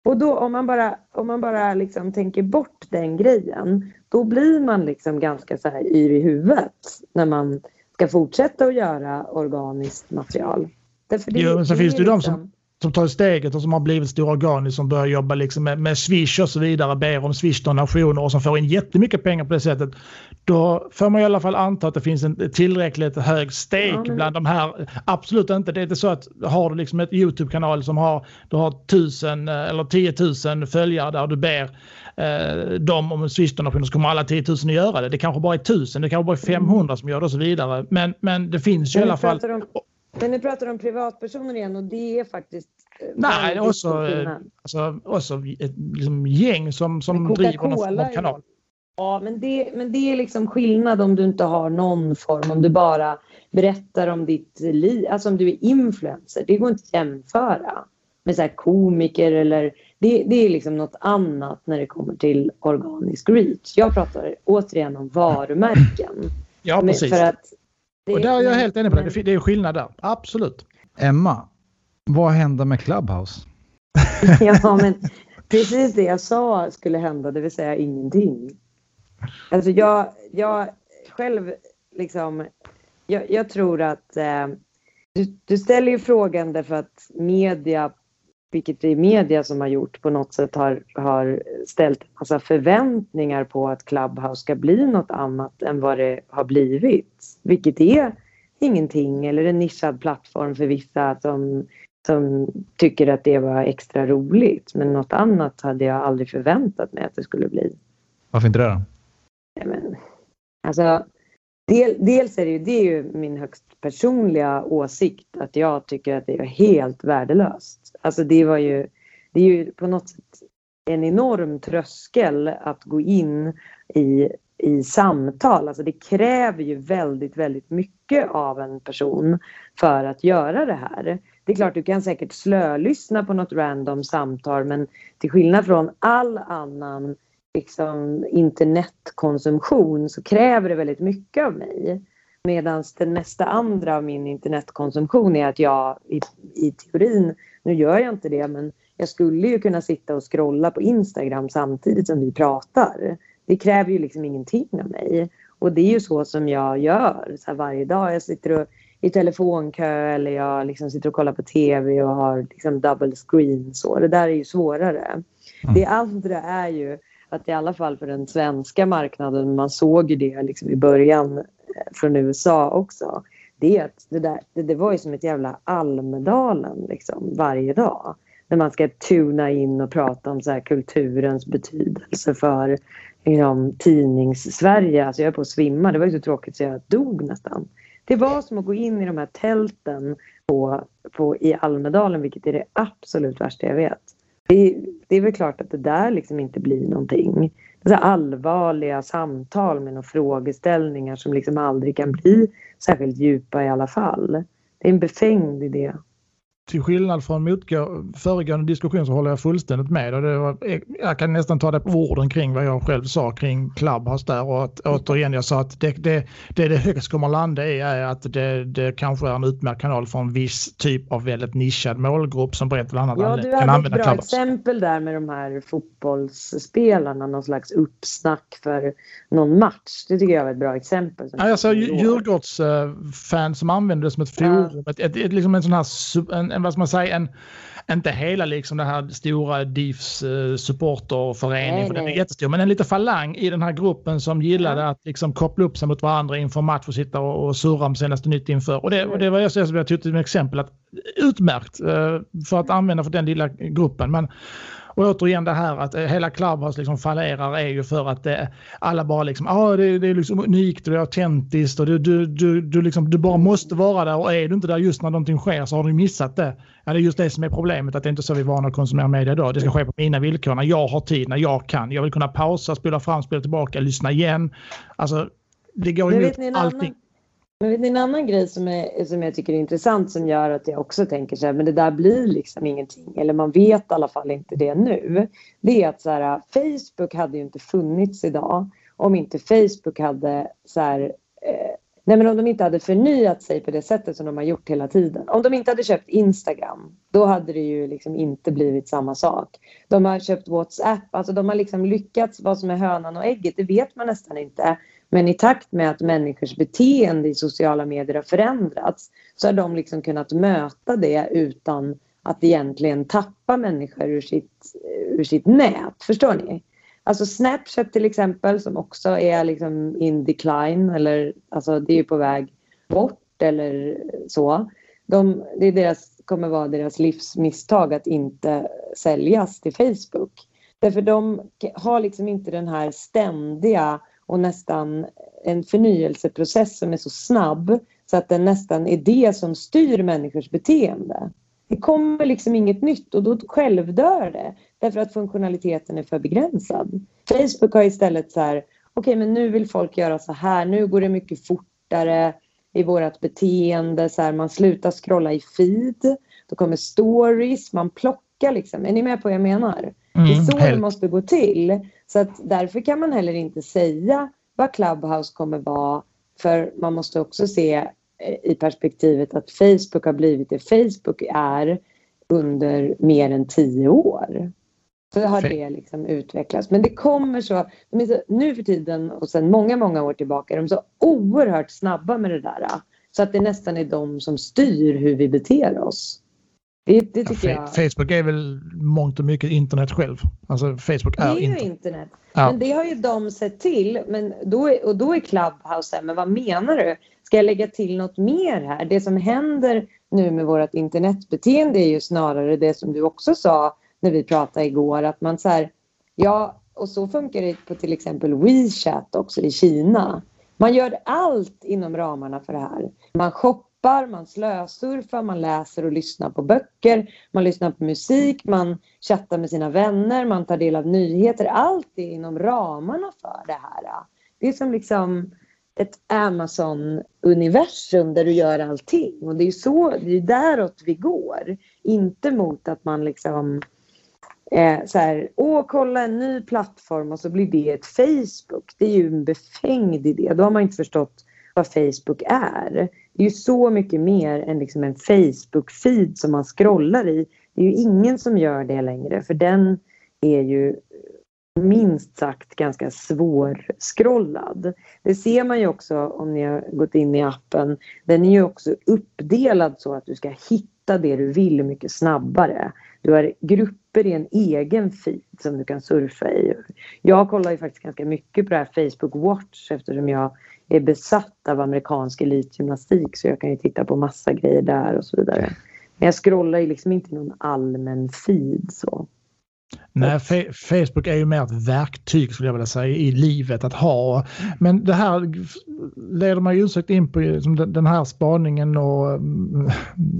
Och då om man bara, om man bara liksom tänker bort den grejen, då blir man liksom ganska så här yr i huvudet när man ska fortsätta att göra organiskt material. Därför det, jo, men så det finns det ju liksom... de som som tar steget och som har blivit stora organisationer som börjar jobba liksom med, med Swish och så vidare, ber om Swish-donationer och som får in jättemycket pengar på det sättet. Då får man i alla fall anta att det finns en tillräckligt hög steg ja, bland de här. Absolut inte. Det är inte så att har du liksom ett YouTube-kanal som har, du har tusen eller tiotusen följare där du ber eh, dem om en Swish-donation så kommer alla 10 000 att göra det. Det kanske bara är 1000, det kanske bara är 500 som gör det och så vidare. Men, men det finns ju i alla fall. Men nu pratar om privatpersoner igen och det är faktiskt eh, Nej, också, eh, alltså, också ett liksom, gäng som, som driver någon kanal. Ja, men det, men det är liksom skillnad om du inte har någon form, om du bara berättar om ditt liv, alltså om du är influencer. Det går inte att jämföra med så komiker eller det, det är liksom något annat när det kommer till organisk reach. Jag pratar återigen om varumärken. Ja, precis. För att det, och där är jag helt enig med dig. Det är skillnad där. Absolut. Emma, vad händer med Clubhouse? ja, men precis det jag sa skulle hända, det vill säga ingenting. Alltså jag, jag själv liksom, jag, jag tror att eh, du, du, ställer ju frågan därför att media vilket det är media som har gjort, på något sätt har, har ställt massa förväntningar på att Clubhouse ska bli något annat än vad det har blivit. Vilket är ingenting eller en nischad plattform för vissa som, som tycker att det var extra roligt. Men något annat hade jag aldrig förväntat mig att det skulle bli. Varför inte det då? Men, alltså, del, dels är det ju, det är ju min högst personliga åsikt att jag tycker att det är helt värdelöst. Alltså det var ju, det är ju på något sätt en enorm tröskel att gå in i, i samtal. Alltså det kräver ju väldigt, väldigt mycket av en person för att göra det här. Det är klart, du kan säkert slölyssna på något random samtal men till skillnad från all annan liksom, internetkonsumtion så kräver det väldigt mycket av mig. Medan den mesta andra av min internetkonsumtion är att jag i, i teorin nu gör jag inte det men jag skulle ju kunna sitta och scrolla på Instagram samtidigt som vi pratar. Det kräver ju liksom ingenting av mig. Och det är ju så som jag gör så varje dag. Jag sitter och, i telefonkö eller jag liksom sitter och kollar på TV och har liksom double screen. Så. Det där är ju svårare. Mm. Det andra är ju att i alla fall för den svenska marknaden, man såg ju det liksom i början eh, från USA också det att det, där, det, det, var ju som ett jävla Almedalen liksom, varje dag. När man ska tuna in och prata om så här, kulturens betydelse för liksom, tidnings-Sverige. Alltså jag är på att svimma. Det var ju så tråkigt så jag dog nästan. Det var som att gå in i de här tälten på, på, i Almedalen, vilket är det absolut värsta jag vet. Det, det är väl klart att det där liksom inte blir någonting så allvarliga samtal med några frågeställningar som liksom aldrig kan bli särskilt djupa i alla fall. Det är en befängd idé till skillnad från motgå, föregående diskussion så håller jag fullständigt med. Och det var, jag kan nästan ta det på orden kring vad jag själv sa kring Clubhouse där. Och att, återigen, jag sa att det det, det, det högst kommer landa i är att det, det kanske är en utmärkt kanal för en viss typ av väldigt nischad målgrupp som på ett eller annat ja, du kan använda ett bra exempel där med de här fotbollsspelarna, någon slags uppsnack för någon match. Det tycker jag var ett bra exempel. Ja, jag sa Djurgårdsfans som använder det som ett forum, ja. ett, ett, ett, liksom en sån här en, en, vad ska man säga, en, inte hela liksom det här stora DIFs uh, supporterförening, nej, för nej. den är jättestor, men en liten falang i den här gruppen som gillade ja. att liksom koppla upp sig mot varandra inför match och sitta och, och surra om senaste nytt inför. Och det, och det var jag som jag tyckte som exempel att utmärkt uh, för att använda för den lilla gruppen. Men och återigen det här att eh, hela Clubhouse liksom fallerar är ju för att det, eh, alla bara liksom, ja ah, det, det, är liksom unikt och det är autentiskt och du, du, du, du, liksom, du bara måste vara där och är du inte där just när någonting sker så har du missat det. Ja, det är just det som är problemet, att det är inte så vi är vana att konsumera media idag. Det ska ske på mina villkor, när jag har tid, när jag kan. Jag vill kunna pausa, spela fram, spela tillbaka, lyssna igen. Alltså, det går emot allting. Annan men vet ni en annan grej som, är, som jag tycker är intressant som gör att jag också tänker så här, men det där blir liksom ingenting. Eller man vet i alla fall inte det nu. Det är att så här, Facebook hade ju inte funnits idag om inte Facebook hade så här, eh, nej men om de inte hade förnyat sig på det sättet som de har gjort hela tiden. Om de inte hade köpt Instagram, då hade det ju liksom inte blivit samma sak. De har köpt WhatsApp, alltså de har liksom lyckats, vad som är hönan och ägget, det vet man nästan inte. Men i takt med att människors beteende i sociala medier har förändrats så har de liksom kunnat möta det utan att egentligen tappa människor ur sitt, ur sitt nät. Förstår ni? Alltså Snapchat till exempel som också är liksom in decline eller alltså det är på väg bort eller så. De, det är deras, kommer vara deras livsmisstag att inte säljas till Facebook. Därför de har liksom inte den här ständiga och nästan en förnyelseprocess som är så snabb så att det nästan är det som styr människors beteende. Det kommer liksom inget nytt och då självdör det därför att funktionaliteten är för begränsad. Facebook har istället så här, okej okay, men nu vill folk göra så här, nu går det mycket fortare i vårt beteende, så här, man slutar scrolla i feed, då kommer stories, man plockar liksom. Är ni med på vad jag menar? Mm, det är så helt. det måste gå till. Så att därför kan man heller inte säga vad Clubhouse kommer vara för man måste också se eh, i perspektivet att Facebook har blivit det Facebook är under mer än tio år. Så har det liksom utvecklats. Men det kommer så, de så, nu för tiden och sedan många, många år tillbaka är de så oerhört snabba med det där. Så att det nästan är de som styr hur vi beter oss. Det, det tycker ja, jag. Facebook är väl mångt och mycket internet själv. Alltså Facebook är, det är internet. ju internet. Ja. Men det har ju de sett till. Men då är, och då är Clubhouse här, men vad menar du? Ska jag lägga till något mer här? Det som händer nu med vårt internetbeteende är ju snarare det som du också sa när vi pratade igår. Att man så här, ja, och så funkar det på till exempel WeChat också i Kina. Man gör allt inom ramarna för det här. Man shoppar, man slösurfar, man läser och lyssnar på böcker, man lyssnar på musik, man chattar med sina vänner, man tar del av nyheter. Allt är inom ramarna för det här. Det är som liksom ett Amazon-universum där du gör allting. Och det är så, det är däråt vi går. Inte mot att man liksom eh, så här, åh kolla en ny plattform och så blir det ett Facebook. Det är ju en befängd idé. Då har man inte förstått vad Facebook är. Det är ju så mycket mer än liksom en Facebook-feed som man scrollar i. Det är ju ingen som gör det längre för den är ju minst sagt ganska svårskrollad. Det ser man ju också om ni har gått in i appen. Den är ju också uppdelad så att du ska hitta det du vill mycket snabbare. Du har grupper i en egen feed som du kan surfa i. Jag kollar ju faktiskt ganska mycket på det här Facebook Watch eftersom jag är besatt av amerikansk elitgymnastik så jag kan ju titta på massa grejer där och så vidare. Men jag scrollar ju liksom inte någon allmän feed så. Nej, Facebook är ju mer ett verktyg skulle jag vilja säga i livet att ha. Men det här leder mig osökt in på liksom, den här spaningen och mm,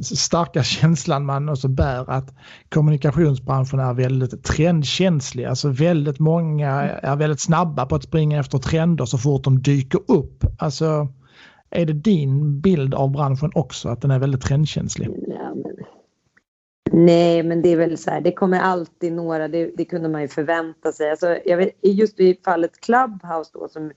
starka känslan man också bär att kommunikationsbranschen är väldigt trendkänslig. Alltså väldigt många är väldigt snabba på att springa efter trender så fort de dyker upp. Alltså är det din bild av branschen också att den är väldigt trendkänslig? Ja, men Nej, men det är väl så här, det kommer alltid några, det, det kunde man ju förvänta sig. Alltså, jag vet, just i fallet Clubhouse då som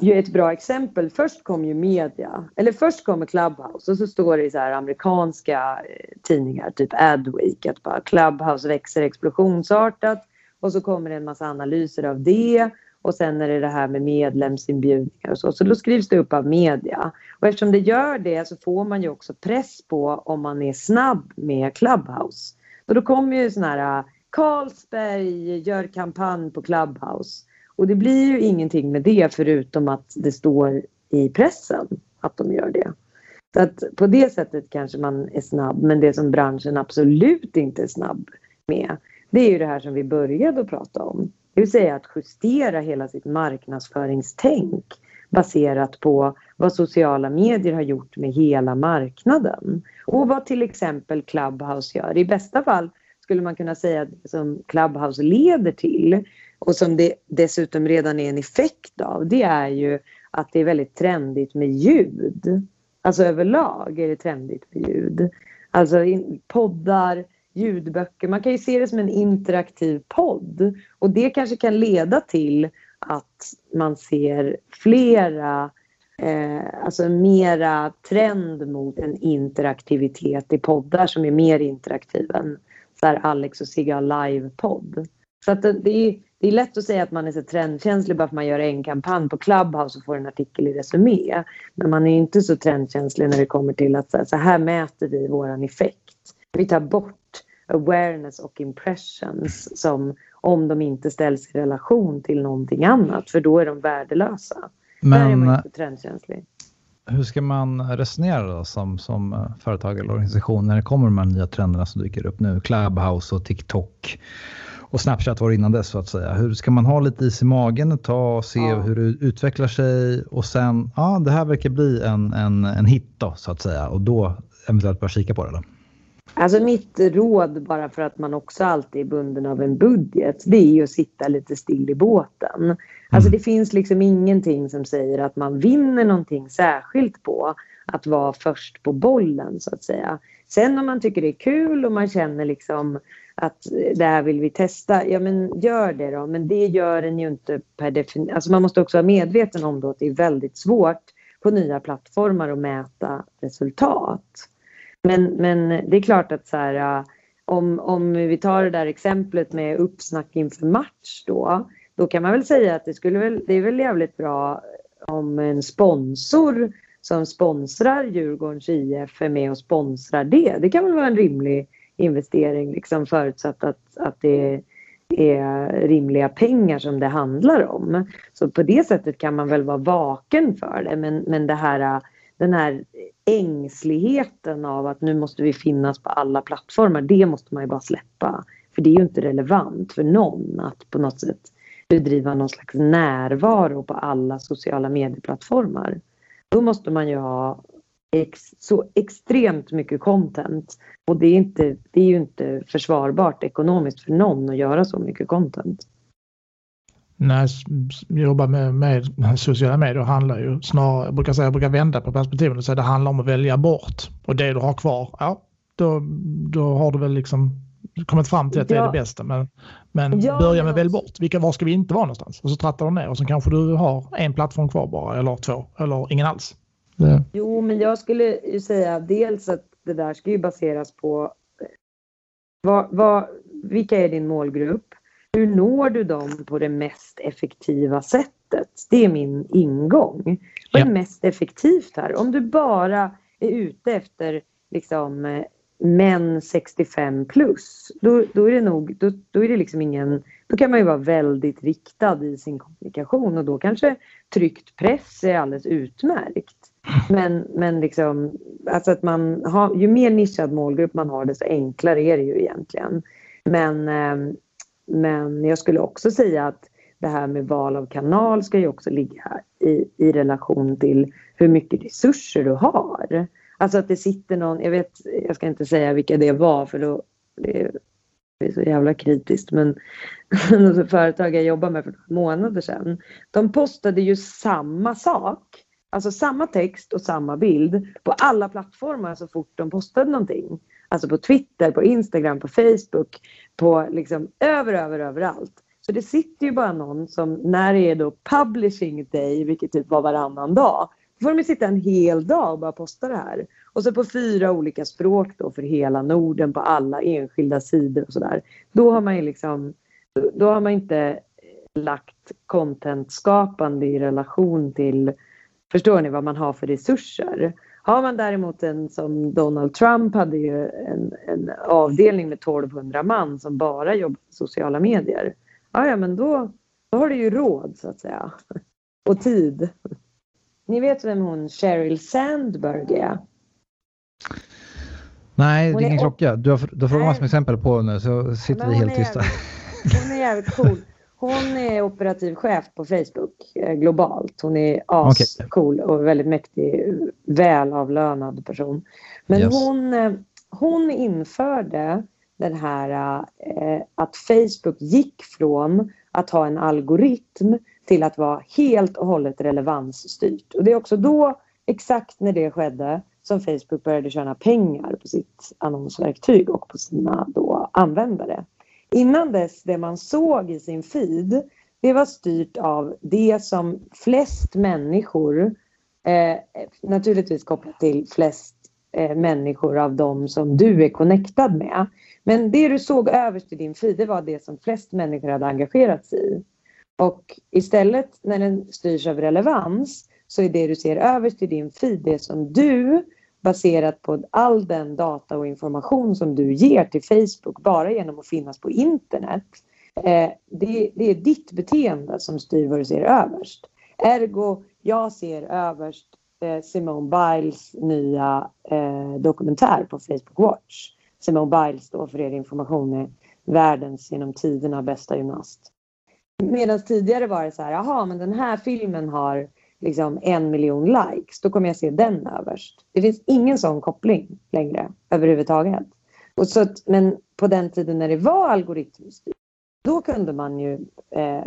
ju är ett bra exempel. Först kom ju media, eller först kommer Clubhouse och så står det i så här amerikanska eh, tidningar, typ Adweek, att bara Clubhouse växer explosionsartat och så kommer det en massa analyser av det och sen är det det här med medlemsinbjudningar och så. Så då skrivs det upp av media. Och eftersom det gör det så får man ju också press på om man är snabb med Clubhouse. Och då kommer ju sådana här äh, Carlsberg gör kampanj på Clubhouse. Och det blir ju ingenting med det förutom att det står i pressen att de gör det. Så att på det sättet kanske man är snabb men det som branschen absolut inte är snabb med det är ju det här som vi började att prata om. Det vill säga att justera hela sitt marknadsföringstänk baserat på vad sociala medier har gjort med hela marknaden. Och vad till exempel Clubhouse gör. I bästa fall skulle man kunna säga att det som Clubhouse leder till och som det dessutom redan är en effekt av det är ju att det är väldigt trendigt med ljud. Alltså överlag är det trendigt med ljud. Alltså poddar, ljudböcker. Man kan ju se det som en interaktiv podd och det kanske kan leda till att man ser flera, eh, alltså mera trend mot en interaktivitet i poddar som är mer interaktiv än så här Alex och Sigga live-podd. Så att det, det, är, det är lätt att säga att man är så trendkänslig bara för att man gör en kampanj på Clubhouse och får en artikel i Resumé. Men man är inte så trendkänslig när det kommer till att så här, så här mäter vi våran effekt. Vi tar bort awareness och impressions som om de inte ställs i relation till någonting annat för då är de värdelösa. Men, Där är man inte trendkänslig. Hur ska man resonera då som, som eh, företag eller organisation när det kommer de här nya trenderna som dyker upp nu? Clubhouse och TikTok och Snapchat var innan dess så att säga. Hur ska man ha lite is i magen ett tag och se ja. hur det utvecklar sig och sen, ja det här verkar bli en, en, en hit då så att säga och då eventuellt börja kika på det? Då. Alltså mitt råd bara för att man också alltid är bunden av en budget det är ju att sitta lite still i båten. Alltså mm. det finns liksom ingenting som säger att man vinner någonting särskilt på att vara först på bollen så att säga. Sen om man tycker det är kul och man känner liksom att det här vill vi testa, ja men gör det då. Men det gör en ju inte per definition. Alltså man måste också vara medveten om då att det är väldigt svårt på nya plattformar att mäta resultat. Men, men det är klart att så här, äh, om, om vi tar det där exemplet med uppsnack inför match då, då kan man väl säga att det, skulle väl, det är väl jävligt bra om en sponsor som sponsrar Djurgårdens IF är med och sponsrar det. Det kan väl vara en rimlig investering liksom förutsatt att, att det är rimliga pengar som det handlar om. Så på det sättet kan man väl vara vaken för det men, men det här, äh, den här ängsligheten av att nu måste vi finnas på alla plattformar det måste man ju bara släppa. För det är ju inte relevant för någon att på något sätt bedriva någon slags närvaro på alla sociala medieplattformar. Då måste man ju ha ex, så extremt mycket content och det är, inte, det är ju inte försvarbart ekonomiskt för någon att göra så mycket content. När jag jobbar med, med sociala medier handlar ju snarare, jag brukar säga, jag brukar vända på perspektivet och säga det handlar om att välja bort och det du har kvar, ja då, då har du väl liksom kommit fram till att det är det bästa. Men, men ja, börja med välj bort. Vilka, var ska vi inte vara någonstans? Och så trattar de ner och så kanske du har en plattform kvar bara eller två eller ingen alls. Det. Jo, men jag skulle ju säga dels att det där ska ju baseras på vad, vad, vilka är din målgrupp? Hur når du dem på det mest effektiva sättet? Det är min ingång. Vad är ja. mest effektivt här? Om du bara är ute efter liksom män 65 plus, då, då är det nog, då, då, är det liksom ingen, då kan man ju vara väldigt riktad i sin kommunikation och då kanske tryckt press är alldeles utmärkt. Men, men liksom, alltså att man har, ju mer nischad målgrupp man har desto enklare är det ju egentligen. Men, eh, men jag skulle också säga att det här med val av kanal ska ju också ligga i, i relation till hur mycket resurser du har. Alltså att det sitter någon, jag vet, jag ska inte säga vilka det var för då det är, så jävla kritiskt men företag jag jobbade med för några månader sedan. De postade ju samma sak, alltså samma text och samma bild på alla plattformar så fort de postade någonting. Alltså på Twitter, på Instagram, på Facebook, på liksom över, över, överallt. Så det sitter ju bara någon som när det är då publishing day, vilket typ var varannan dag, då får de sitta en hel dag och bara posta det här. Och så på fyra olika språk då för hela Norden på alla enskilda sidor och sådär. Då har man ju liksom, då har man inte lagt content-skapande i relation till, förstår ni vad man har för resurser? Har man däremot en som Donald Trump hade ju en, en avdelning med 1200 man som bara jobbar med sociala medier. Ja, ja men då, då har du ju råd så att säga. Och tid. Ni vet vem hon Sheryl Sandberg är? Nej, det är ingen klocka. Du har, du har frågat massor med exempel på nu så sitter vi helt tysta. hon är jävligt cool. Hon är operativ chef på Facebook eh, globalt. Hon är ascool och väldigt mäktig, välavlönad person. Men yes. hon, eh, hon införde den här eh, att Facebook gick från att ha en algoritm till att vara helt och hållet relevansstyrt. Och det är också då, exakt när det skedde, som Facebook började tjäna pengar på sitt annonsverktyg och på sina då användare. Innan dess, det man såg i sin feed, det var styrt av det som flest människor, eh, naturligtvis kopplat till flest eh, människor av dem som du är connectad med. Men det du såg överst i din feed, det var det som flest människor hade engagerat sig i. Och istället när den styrs av relevans så är det du ser överst i din feed det som du baserat på all den data och information som du ger till Facebook bara genom att finnas på internet. Eh, det, det, är ditt beteende som styr vad du ser överst. Ergo, jag ser överst eh, Simone Biles nya eh, dokumentär på Facebook Watch. Simone Biles då för er information är världens genom tiderna bästa gymnast. Medan tidigare var det så här, jaha men den här filmen har liksom en miljon likes, då kommer jag se den överst. Det finns ingen sån koppling längre överhuvudtaget. Och så att, men på den tiden när det var algoritmstyrt, då kunde man ju, eh,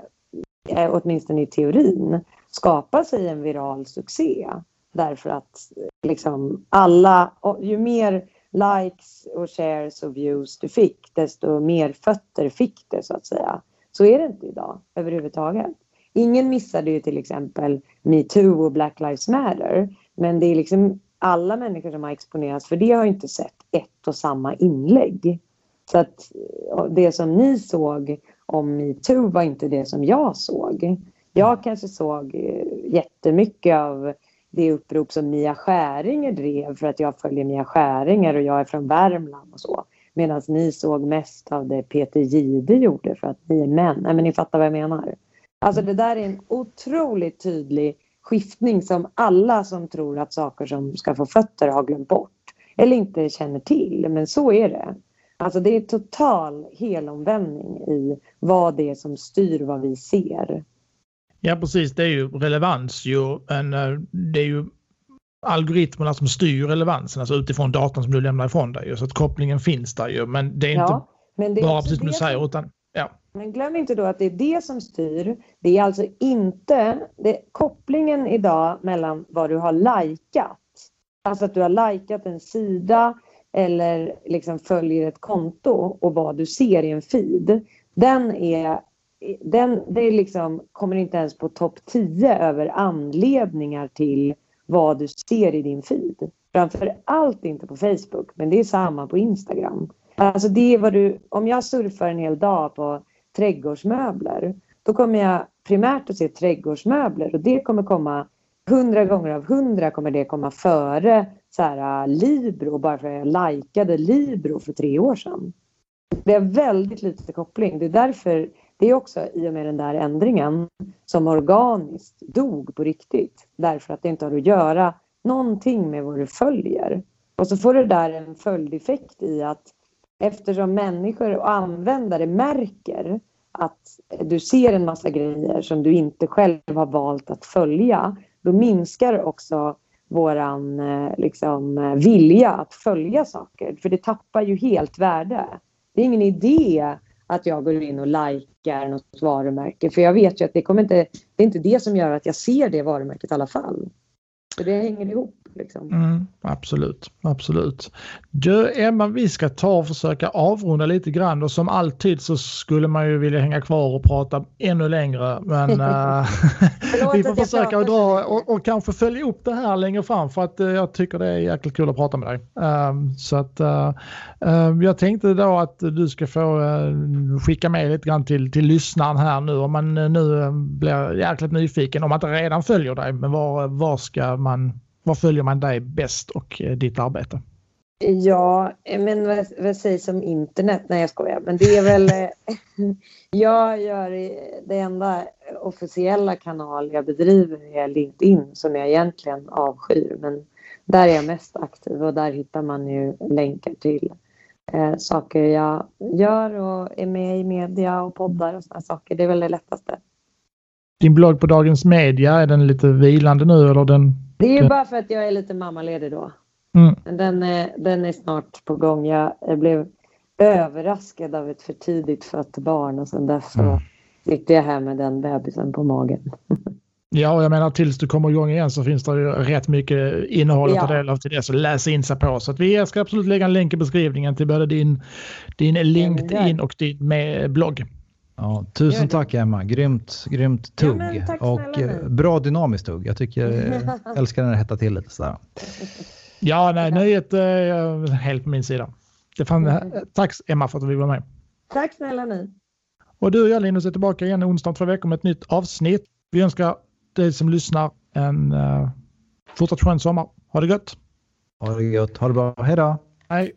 eh, åtminstone i teorin, skapa sig en viral succé. Därför att liksom alla, ju mer likes och shares och views du fick, desto mer fötter fick det så att säga. Så är det inte idag överhuvudtaget. Ingen missade ju till exempel metoo och Black Lives Matter. Men det är liksom alla människor som har exponerats för det har inte sett ett och samma inlägg. Så att eh, det som ni såg om metoo var inte det som jag såg. Jag kanske såg eh, jättemycket av det upprop som Mia Skäringer drev för att jag följer Mia Skäringer och jag är från Värmland och så. Medan ni såg mest av det Peter Gide gjorde för att ni är män. Nej, men ni fattar vad jag menar. Alltså det där är en otroligt tydlig skiftning som alla som tror att saker som ska få fötter har glömt bort. Eller inte känner till, men så är det. Alltså det är total helomvändning i vad det är som styr vad vi ser. Ja precis, det är ju relevans ju. En, eh, det är ju algoritmerna som styr relevansen, alltså utifrån datan som du lämnar ifrån dig. Så att kopplingen finns där ju. Men det är ja, inte det är bara precis som du säger. Utan, ja. Men glöm inte då att det är det som styr. Det är alltså inte det, kopplingen idag mellan vad du har likat. Alltså att du har likat en sida eller liksom följer ett konto och vad du ser i en feed. Den är den det är liksom, kommer inte ens på topp 10 över anledningar till vad du ser i din feed. Framför allt inte på Facebook, men det är samma på Instagram. Alltså det är vad du, om jag surfar en hel dag på trädgårdsmöbler, då kommer jag primärt att se trädgårdsmöbler och det kommer komma hundra gånger av hundra kommer det komma före så här, äh, Libro bara för att jag likade Libro för tre år sedan. Det är väldigt lite koppling. Det är därför det är också i och med den där ändringen som organiskt dog på riktigt. Därför att det inte har att göra någonting med vad du följer. Och så får det där en följdeffekt i att eftersom människor och användare märker att du ser en massa grejer som du inte själv har valt att följa, då minskar också våran eh, liksom, eh, vilja att följa saker. För det tappar ju helt värde. Det är ingen idé att jag går in och likar något varumärke. För jag vet ju att det, kommer inte, det är inte det som gör att jag ser det varumärket i alla fall. Så det hänger ihop. Liksom. Mm, absolut, absolut. Du Emma, vi ska ta och försöka avrunda lite grann och som alltid så skulle man ju vilja hänga kvar och prata ännu längre. Men uh, vi får försöka att dra och, och, kanske följa upp det här längre fram för att uh, jag tycker det är jäkligt kul att prata med dig. Uh, så att uh, jag tänkte då att du ska få skicka med lite grann till, till lyssnaren här nu om man nu blir jäkligt nyfiken om man inte redan följer dig. Men var, var ska man var följer man dig bäst och eh, ditt arbete? Ja, men vad, vad sägs om internet? Nej, jag skojar. Men det är väl... Eh, jag gör eh, det enda officiella kanal jag bedriver är LinkedIn som jag egentligen avskyr. Men där är jag mest aktiv och där hittar man ju länkar till eh, saker jag gör och är med i media och poddar och sådana saker. Det är väl det lättaste. Din blogg på Dagens Media, är den lite vilande nu eller den det är bara för att jag är lite mammaledig då. Mm. Men den är, den är snart på gång. Jag, blev överraskad av ett för tidigt fött barn och sen dess så mm. sitter jag här med den bebisen på magen. Ja, och jag menar tills du kommer igång igen så finns det ju rätt mycket innehåll att ja. ta del av till det, så läs in sig på. Så att vi ska absolut lägga en länk i beskrivningen till både din, din LinkedIn och din blogg. Ja, tusen tack Emma, grymt, grymt tugg ja, och eh, bra dynamiskt tugg. Jag tycker, jag älskar när det hettar till lite sådär. Ja, nej, nöjet är helt på min sida. Det fan, mm. Tack Emma för att du ville vara med. Tack snälla ni. Och du och jag Linus är tillbaka igen onsdag om två veckor med ett nytt avsnitt. Vi önskar dig som lyssnar en uh, fortsatt skön sommar. Ha det gött! Ha det gött. Ha det bra. Hej då. Hej.